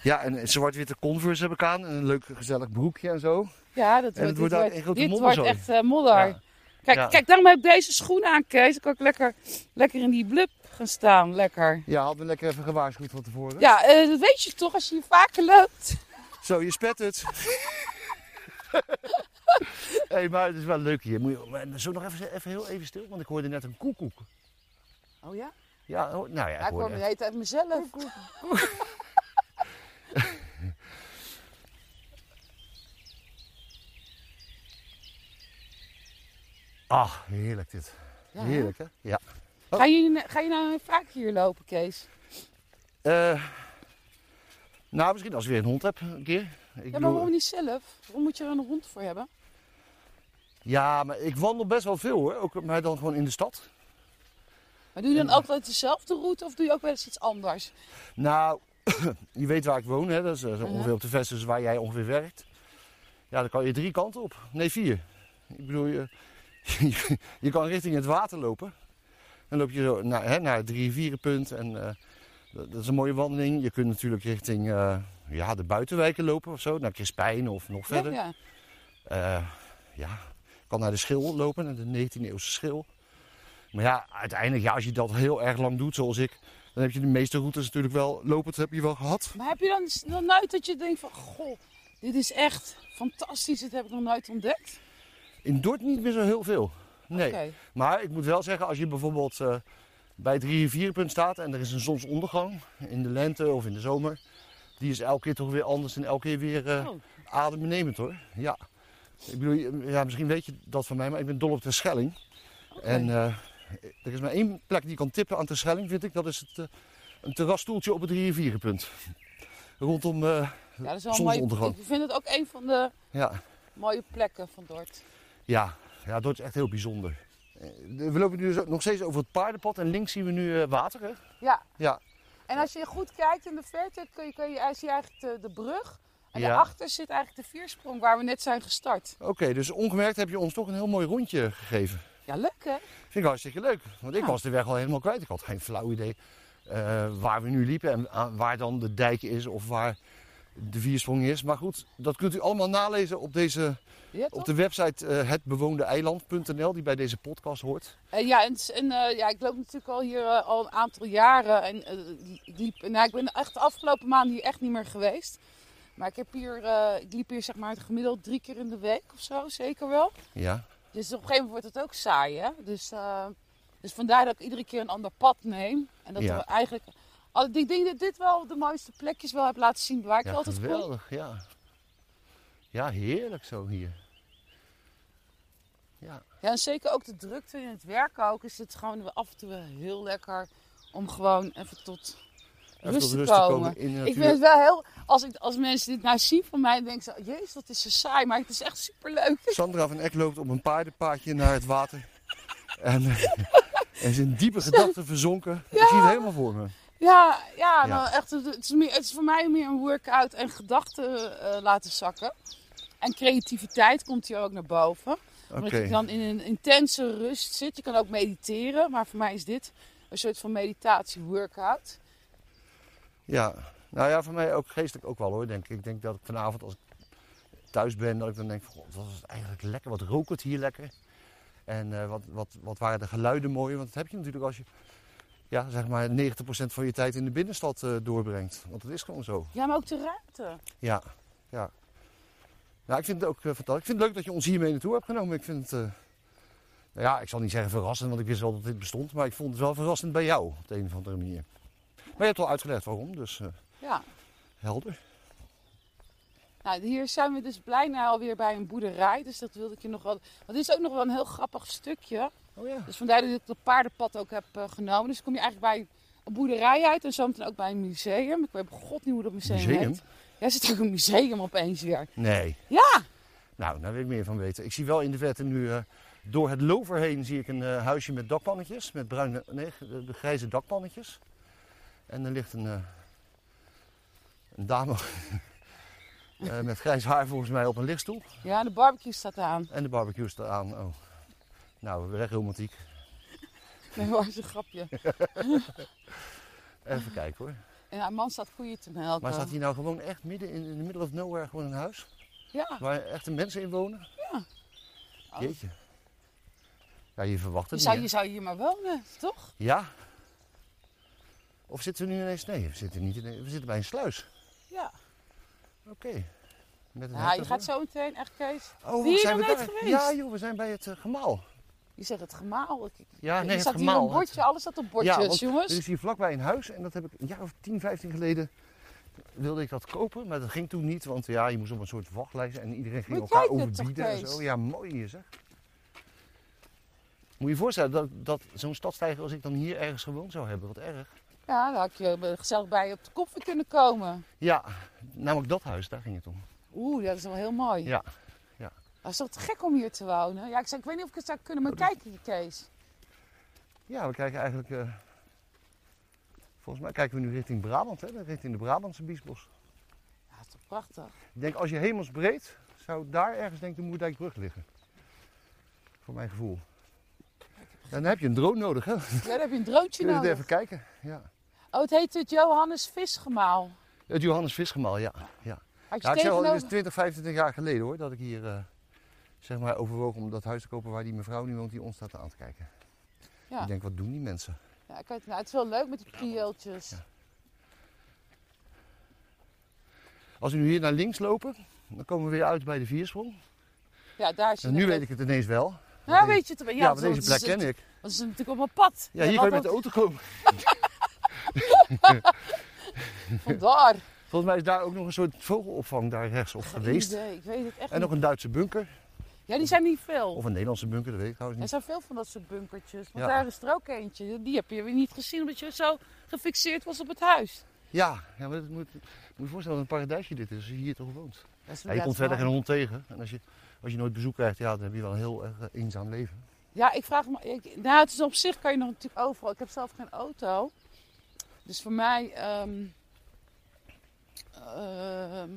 Ja, en zwart-witte Converse heb ik aan. En een leuk gezellig broekje en zo. ja, dat het wordt, wordt een grote dit wordt echt eh, modder. Ja. Kijk, Ja. kijk, daarom heb ik deze schoenen aan, Kees. Dan kan ik lekker, lekker in die blub gaan staan, lekker. Ja, hadden we lekker even gewaarschuwd van tevoren. Ja, eh, dat weet je toch als je hier vaker loopt. Zo, je spet het. Hé, hey, maar het is wel leuk hier. Moet je, zo nog even, even heel even stil, want ik hoorde net een koekoek. Oh ja? Ja, nou ja, Ja, ik ik hoor hoorde me heet uit mezelf. Ah, heerlijk dit. Ja, heerlijk, hè? Ja. Ga je, ga je nou vaak hier lopen, Kees? Eh, nou, misschien als ik weer een hond heb, een keer. Ik Ja, bedoel- maar waarom niet zelf? Waarom moet je er een hond voor hebben? ja, maar ik wandel best wel veel hoor. Ook, maar dan gewoon in de stad. Maar doe je dan altijd dezelfde route of doe je ook wel eens iets anders? Nou, je weet waar ik woon, hè? Dat is eh, Mhm. ongeveer op de vestes waar jij ongeveer werkt. Ja, dan kan je drie kanten op. Nee, vier. Ik bedoel, je, je, je kan richting het water lopen. Dan loop je zo naar, hè, naar het rivierenpunt en eh, dat, is een mooie wandeling. Je kunt natuurlijk richting eh, ja, de buitenwijken lopen of zo, naar Crispijn of nog verder. Ja, ja. Eh, ja, je kan naar de Schil lopen, naar de 19e eeuwse Schil. Maar ja, uiteindelijk, ja, als je dat heel erg lang doet, zoals ik, dan heb je de meeste routes natuurlijk wel lopend heb je wel gehad. Maar heb je dan nog nooit dat je denkt van, goh, dit is echt fantastisch, dit heb ik nog nooit ontdekt? In Dordt niet meer zo heel veel. Nee. Maar ik moet wel zeggen, als je bijvoorbeeld eh, bij het rivierenpunt staat en er is een zonsondergang in de lente of in de zomer, die is elke keer toch weer anders en elke keer weer eh Oh, adembenemend hoor. Ja. Ik bedoel, ja, misschien weet je dat van mij, maar ik ben dol op de Schelling. En eh, er is maar één plek die kan tippen aan de Schelling, vind ik. Dat is het, een terrasstoeltje op het rivierenpunt. Rondom, eh, ja, dat is wel zonsondergang. Ik vind het ook een van de ja, mooie plekken van Dort. Ja, ja, dat is echt heel bijzonder. Eh, We lopen nu dus nog steeds over het paardenpad en links zien we nu eh, water. Hè? Ja. Ja. En als je goed kijkt in de verte, kun je, kun je, zie je eigenlijk de, de brug. En Ja. daarachter zit eigenlijk de viersprong waar we net zijn gestart. Oké, dus ongemerkt heb je ons toch een heel mooi rondje gegeven. Ja, leuk hè? Vind ik hartstikke leuk. Want ik was de weg al helemaal kwijt. Ik had geen flauw idee eh, waar we nu liepen en waar dan de dijk is of waar de viersprong is. Maar goed, dat kunt u allemaal nalezen op, deze, Ja, op de website eh hetbewoondeeiland.nl die bij deze podcast hoort. En ja, en, en, eh, ja, ik loop natuurlijk al hier eh, al een aantal jaren. En eh, ik, liep, nou, ik ben echt de afgelopen maanden hier echt niet meer geweest. Maar ik, heb hier, eh, ik liep hier zeg maar gemiddeld drie keer in de week of zo, zeker wel. Ja, Dus op een gegeven moment wordt het ook saai, hè? Dus, eh, dus vandaar dat ik iedere keer een ander pad neem. En dat Ja. we eigenlijk... al- Ik denk dat dit wel de mooiste plekjes wel heb laten zien waar ik ja altijd kom. geweldig. Ja. ja, heerlijk zo hier. Ja, Ja, en zeker ook de drukte in het werken ook. Is het gewoon af en toe heel lekker om gewoon even tot rust te rust te komen. Ik vind het wel heel... Als, ik, als mensen dit nou zien van mij, denken ze... Jezus, dat is zo saai. Maar het is echt superleuk. Sandra van Eck loopt op een paardenpaadje naar het water. En, eh, en is in diepe gedachten verzonken. Ik zie het helemaal voor me. Ja, ja. Nou, echt, het, is meer, het is voor mij meer een workout en gedachten eh, laten zakken. En creativiteit komt hier ook naar boven. Omdat je dan in een intense rust zit. Je kan ook mediteren. Maar voor mij is dit een soort van meditatie-workout. Ja, nou ja, voor mij ook geestelijk ook wel hoor, denk ik. Ik denk dat ik vanavond als ik thuis ben, dat ik dan denk van, god, wat was het eigenlijk lekker. Wat rook het hier lekker. En eh, wat, wat, wat waren de geluiden mooi. Want dat heb je natuurlijk als je, ja, zeg maar 90% van je tijd in de binnenstad eh, doorbrengt. Want dat is gewoon zo. Ja, maar ook de ruimte. Ja, ja. Nou, ik vind het ook eh, fantastisch. Ik vind het leuk dat je ons hiermee naartoe hebt genomen. Ik vind het, eh, nou ja, ik zal niet zeggen verrassend, want ik wist wel dat dit bestond. Maar ik vond het wel verrassend bij jou, op de een of andere manier. Maar je hebt al uitgelegd waarom, dus Ja. helder. Nou, hier zijn we dus bijna alweer bij een boerderij. Dus dat wilde ik je nog wel... Want dit is ook nog wel een heel grappig stukje. Oh ja. Dus vandaar dat ik het paardenpad ook heb eh, genomen. Dus kom je eigenlijk bij een boerderij uit en zometeen ook bij een museum. Ik weet god niet hoe dat museum, Museum? heet. Ja, zit ook een museum opeens weer. Nee. Ja! Nou, daar wil ik meer van weten. Ik zie wel in de verte nu, eh, door het lover heen zie ik een eh, huisje met dakpannetjes. Met bruine, nee, de grijze dakpannetjes. En er ligt een, een dame met grijs haar volgens mij op een lichtstoel. Ja, de barbecue staat aan. En de barbecue staat aan. Oh. Nou, weer echt romantiek. Nee, waar is een grapje. Even kijken hoor. En haar man staat koeien te melken. Maar staat hier nou gewoon echt midden in, in the middle of nowhere gewoon een huis? Ja. Waar echte mensen in wonen? Ja. Jeetje. Ja, je verwacht Je het zou, niet. je hè? zou hier maar wonen, toch? Ja. Of zitten we nu ineens... Nee, we zitten, niet in, we zitten bij een sluis. Ja. Oké. Met een Ja, je gaat zo meteen echt, Kees. Oh, je hier zijn we daar? geweest? Ja joh, we zijn bij het eh, gemaal. Je zegt het gemaal. Ja, nee, er het staat hier gemaal. een bordje, alles staat op bordjes, Ja, want jongens. Er is hier vlakbij een huis en dat heb ik een jaar of 10, 15 geleden wilde ik dat kopen, maar dat ging toen niet, want ja, je moest op een soort wachtlijst en iedereen ging Moet elkaar overbieden en zo. Ja, mooi hier zeg. Moet je je voorstellen dat, dat zo'n stadstijger als ik dan hier ergens gewoond zou hebben, wat erg. Ja, daar had je eh, gezellig bij op de koffie kunnen komen. Ja, namelijk dat huis, daar ging het om. Oeh, dat is wel heel mooi. Ja, Dat is toch te gek om hier te wonen? Ja, ik, zei, ik weet niet of ik het zou kunnen, maar Oh, Kees. Ja, we kijken eigenlijk, eh, volgens mij kijken we nu richting Brabant, hè, richting de Brabantse Biesbos. Ja, dat is toch prachtig. Ik denk als je hemelsbreed, zou daar ergens denk ik de Moerdijkbrug liggen. Voor mijn gevoel. Dan heb je een drone nodig, hè? Ja, dan heb je een droontje nodig. even kijken? Ja. Oh, het heet het Johannes Visgemaal. Het Johannes Visgemaal, ja. ja. Ja ik zeg al, het is tegenover... 20, 25 jaar geleden hoor, dat ik hier eh, zeg maar overwoog om dat huis te kopen waar die mevrouw nu woont, die ons staat aan te kijken. Ja. Ik denk, wat doen die mensen? Ja, ik weet, nou, het is wel leuk met die prieeltjes. Ja. Als we nu hier naar links lopen, dan komen we weer uit bij de Viersprong. Ja, daar zie En nu weet ik het ineens wel. Ja, weet je het? Ja, Ja, want deze plek ken ik. Dat is natuurlijk op mijn pad. Ja, hier kan je met de auto komen. Vandaar. Volgens mij is daar ook nog een soort vogelopvang daar rechtsop geweest. Idee, ik weet het echt En nog een Duitse bunker. Ja, die zijn niet veel. Of een Nederlandse bunker, dat weet ik trouwens Er niet. zijn veel van dat soort bunkertjes. Want Ja. daar is er ook eentje. Die heb je weer niet gezien omdat je zo gefixeerd was op het huis. Ja, ja maar het moet, moet je voorstellen wat een paradijsje dit is, als je hier toch woont. Dat Ja, je komt verder geen hond tegen. En als je, als je nooit bezoek krijgt, ja, dan heb je wel een heel erg eh, eenzaam leven. Ja, ik vraag me. Ik, nou, het is op zich kan je nog natuurlijk overal. Ik heb zelf geen auto. Dus voor mij ehm, ehm,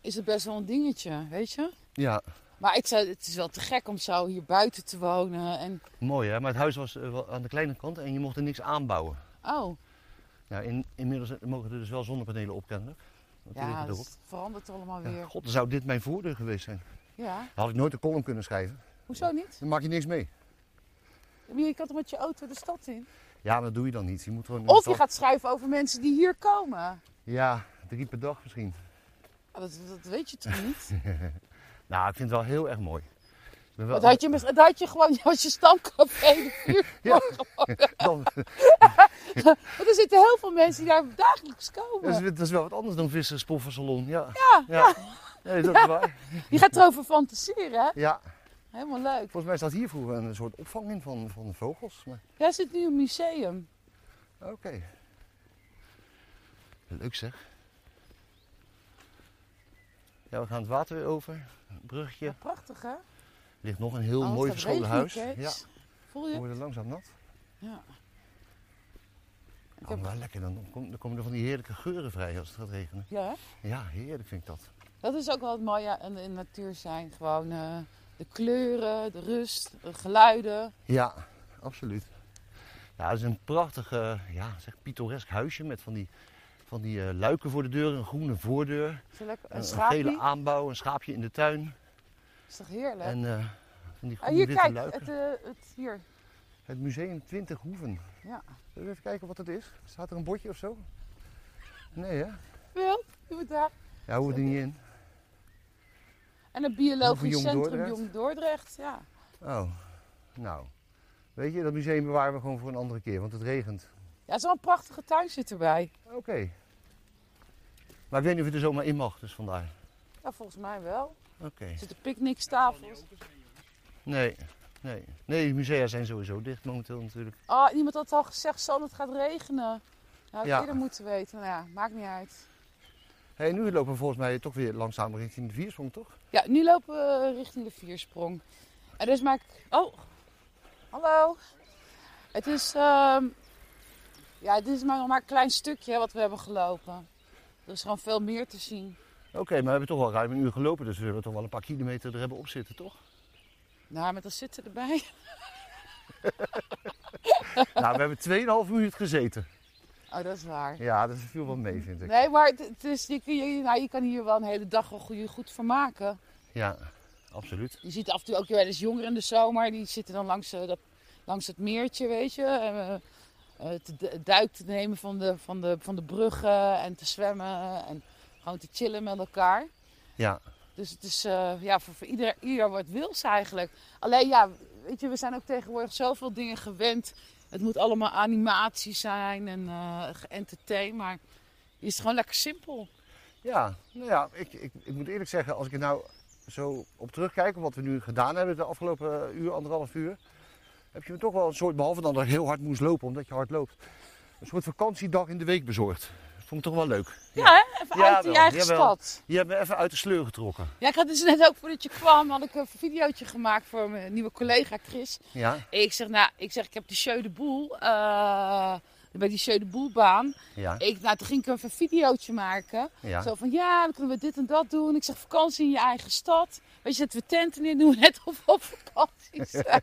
is het best wel een dingetje, weet je. Ja, Maar ik het is wel te gek om zo hier buiten te wonen. En, mooi hè. Maar het huis was eh, aan de kleine kant en je mocht er niks aanbouwen. oh, Ja, in, inmiddels mogen er dus wel zonnepanelen op kennelijk. Ja, dus het verandert allemaal Ja, weer. God, dan zou dit mijn voordeur geweest zijn. Ja, Dan had ik nooit een column kunnen schrijven. hoezo niet? Dan maak je niks mee. Maar Je kan toch met je auto de stad in? Ja, dat doe je dan niet. Je moet gewoon Of je stad- gaat schrijven over mensen die hier komen. Ja, drie per dag misschien. Ah, Dat, dat weet je toch niet? Nou, ik vind het wel heel erg mooi. Dat had je, dat had je gewoon als je stamcafé Ja. dan, Want er zitten heel veel mensen die daar dagelijks komen. dat, is, dat is wel wat anders dan visserspoffersalon. Ja. Ja, ja. Nee, dat is waar. Je gaat erover fantaseren, hè? Ja, Helemaal leuk. volgens mij staat hier vroeger een soort opvang in van, van vogels. Maar... Jij zit nu een museum. Oké. Leuk zeg. Ja, we gaan het water weer over. Ja, prachtig, hè? Er ligt nog een heel Oh, mooi verscholen huis. Ja, Voel we je? worden langzaam nat. Ja. Ik Oh, heb... wel lekker, dan, kom- dan komen er van die heerlijke geuren vrij als het gaat regenen. Ja, hè? Ja, heerlijk vind ik dat. Dat is ook wel het mooie aan de natuur zijn. Gewoon eh, de kleuren, de rust, de geluiden. Ja, absoluut. Ja, het is een prachtig, ja, zeg, pittoresk huisje met van die, van die eh, luiken voor de deur, een groene voordeur, een, Een een gele aanbouw, een schaapje in de tuin is toch heerlijk? en eh, van die Ah, groene hier, kijk. luiken. Het, eh, het, hier. Het museum 20 Hoeven. Ja. Zullen we even kijken wat het is? Staat er een bordje of zo? Nee hè? Wild. Je moet daar. Ja, hoeven er niet in. En het biologisch Jong centrum Dordrecht? Jong Dordrecht. Ja. Oh, nou. Weet je, dat museum bewaren we gewoon voor een andere keer, want het regent. ja, het is wel een prachtige tuin zit erbij. Oké. Maar ik weet niet of je er zomaar in mag, dus vandaar. Ja, volgens mij wel. Oké. Er zitten picknickstafels. Nee, nee. Nee, de musea zijn sowieso dicht momenteel natuurlijk. Oh, iemand had al gezegd, San, het gaat regenen. Ja, had ik Ja. eerder moeten weten. Nou ja, maakt niet uit. Hey, nu lopen we volgens mij toch weer langzaam richting de viersprong, toch? Ja, nu lopen we richting de viersprong. En dus maak ik... Oh, hallo. Het is, ehm, ja, dit is maar nog maar een klein stukje wat we hebben gelopen. Er is gewoon veel meer te zien. Oké, maar we hebben toch wel ruim een uur gelopen, dus we hebben toch wel een paar kilometer er hebben op zitten, toch? Nou, met dat zitten erbij. nou, we hebben 2,5 minuut gezeten. Oh, dat is waar. Ja, dat viel wel mee, vind ik. Nee, maar het, is, je, nou, je kan hier wel een hele dag wel goed, vermaken. Ja, absoluut. Je ziet af en toe ook wel eens jongeren in de zomer. Die zitten dan langs, eh, dat, langs het meertje, weet je. En, eh, eh, duik te nemen van de, van, de, van de bruggen en te zwemmen. En gewoon te chillen met elkaar. Ja, Dus het is eh, ja, voor, voor ieder, ieder wat wils eigenlijk. Alleen ja, weet je, we zijn ook tegenwoordig zoveel dingen gewend. Het moet allemaal animatie zijn en eh geëntertain. Maar het is gewoon lekker simpel. ja, nou ja, ik, ik, ik moet eerlijk zeggen, als ik er nou zo op terugkijk, wat we nu gedaan hebben de afgelopen uur, anderhalf uur, heb je me toch wel een soort, behalve dan dat ik heel hard moest lopen, omdat je hard loopt, een soort vakantiedag in de week bezorgd. Vond ik toch wel leuk. Ja, hè? even Ja, uit die eigen jawel. stad. Je hebt me even uit de sleur getrokken. Ja, ik had dus net ook voordat je kwam, had ik een videootje gemaakt voor mijn nieuwe collega Chris. Ja, ik zeg, nou, ik zeg, ik heb die Jeu de Boel, eh, bij die Jeu de ja, Ik, nou, toen ging ik even een videootje maken. ja. Zo van, ja, dan kunnen we dit en dat doen. Ik zeg, vakantie in je eigen stad. Weet je, zetten we tenten in, doen we net of we op vakantie zijn.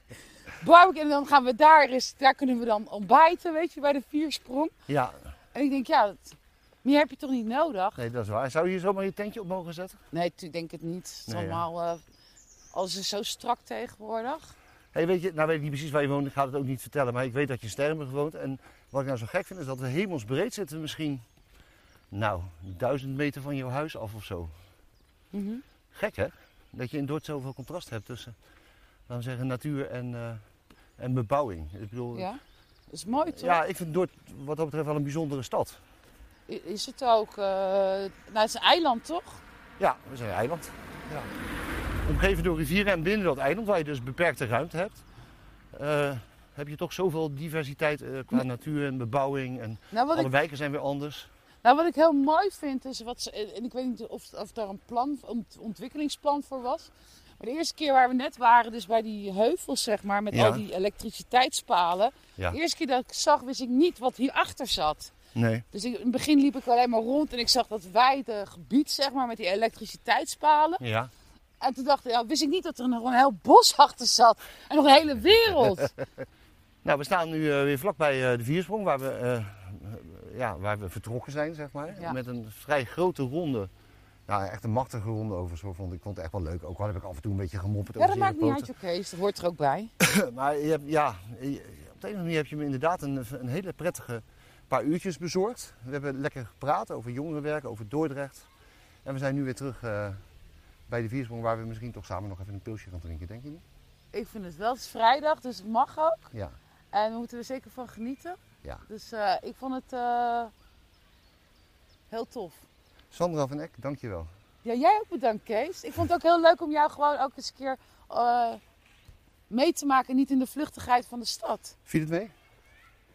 Barbecue, en dan gaan we daar eens, daar kunnen we dan ontbijten, weet je, bij de viersprong. Ja, En ik denk, ja, dat, meer heb je toch niet nodig? nee, dat is waar. Zou je hier zomaar je tentje op mogen zetten? Nee, ik denk het niet. Het is Nee, ja. allemaal, eh, alles is zo strak tegenwoordig. Hey, weet je, nou weet ik niet precies waar je woont, ik ga het ook niet vertellen, maar ik weet dat je in Sterrenburg woont. En wat ik nou zo gek vind, is dat we hemelsbreed zitten misschien, nou, duizend meter van jouw huis af of zo. Mhm. Gek hè? Dat je in Dordt zoveel contrast hebt tussen, laten we zeggen, natuur en, eh, en bebouwing. Ik bedoel, Ja, dat is mooi toch? ja, ik vind Dordt wat dat betreft wel een bijzondere stad. Is het ook, eh, nou het is een eiland toch? Ja, we zijn een eiland. Ja. Omgeven door rivieren en binnen dat eiland, waar je dus beperkte ruimte hebt, eh, heb je toch zoveel diversiteit eh, qua natuur en bebouwing. En Nou alle ik, wijken zijn weer anders. nou, wat ik heel mooi vind is, wat ze, en ik weet niet of, of daar een plan, ont- ontwikkelingsplan voor was. Maar de eerste keer waar we net waren, dus bij die heuvels zeg maar, met Ja. al die elektriciteitspalen. Ja. De eerste keer dat ik zag, wist ik niet wat hierachter zat. Nee. Dus ik, in het begin liep ik alleen maar rond en ik zag dat wijde gebied zeg maar, met die elektriciteitspalen. Ja. En toen dacht ik, ja, wist ik niet dat er nog een heel bos achter zat. En nog een hele wereld. Nou, we staan nu eh, weer vlakbij eh, de Viersprong, waar we eh, ja, waar we vertrokken zijn, zeg maar. Ja. Met een vrij grote ronde. Ja, echt een machtige ronde over zo vond ik. Vond het echt wel leuk. Ook al heb ik af en toe een beetje gemopperd Ja, dat maakt niet uit, Kees. Dat hoort er ook bij. Maar je hebt, ja, je- op de een of andere manier heb je me inderdaad een, een hele prettige paar uurtjes bezorgd. We hebben lekker gepraat over jongerenwerk, over Dordrecht. En we zijn nu weer terug eh, bij de Viersprong, waar we misschien toch samen nog even een pilsje gaan drinken, denk je niet? Ik vind het wel. Het is vrijdag, dus het mag ook. Ja. En we moeten er zeker van genieten. Ja. Dus eh, ik vond het eh, heel tof. Sandra van Eck, dankjewel. Ja, jij ook bedankt, Kees. Ik vond het ook heel leuk om jou gewoon ook eens een keer eh, mee te maken. Niet in de vluchtigheid van de stad. Viel het mee?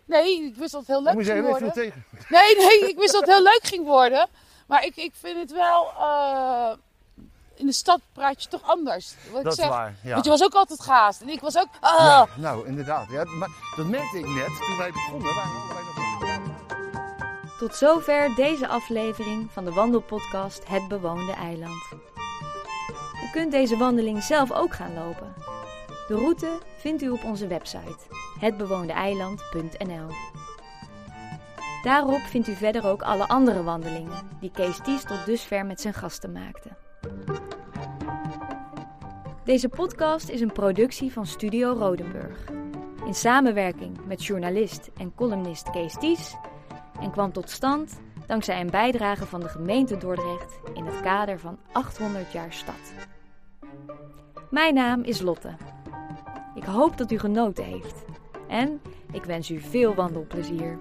Nee, ik wist dat het heel leuk moet ging zeggen, ik viel worden. tegen. Nee, nee, ik wist dat het heel leuk ging worden. Maar ik, ik vind het wel... eh, in de stad praat je toch anders. Wat Dat ik is zeg. waar. Ja. Want je was ook altijd gaast. En ik was ook... ah. Ja, nou, inderdaad. Ja, maar dat merkte ik net toen wij begonnen. Tot zover deze aflevering van de wandelpodcast Het Bewoonde Eiland. U kunt deze wandeling zelf ook gaan lopen. De route vindt u op onze website hetbewoondeeiland.nl. Daarop vindt u verder ook alle andere wandelingen die Kees Ties tot dusver met zijn gasten maakte. Deze podcast is een productie van Studio Rodenburg. In samenwerking met journalist en columnist Kees Ties en kwam tot stand dankzij een bijdrage van de gemeente Dordrecht in het kader van 800 jaar stad. Mijn naam is Lotte. Ik hoop dat u genoten heeft en ik wens u veel wandelplezier.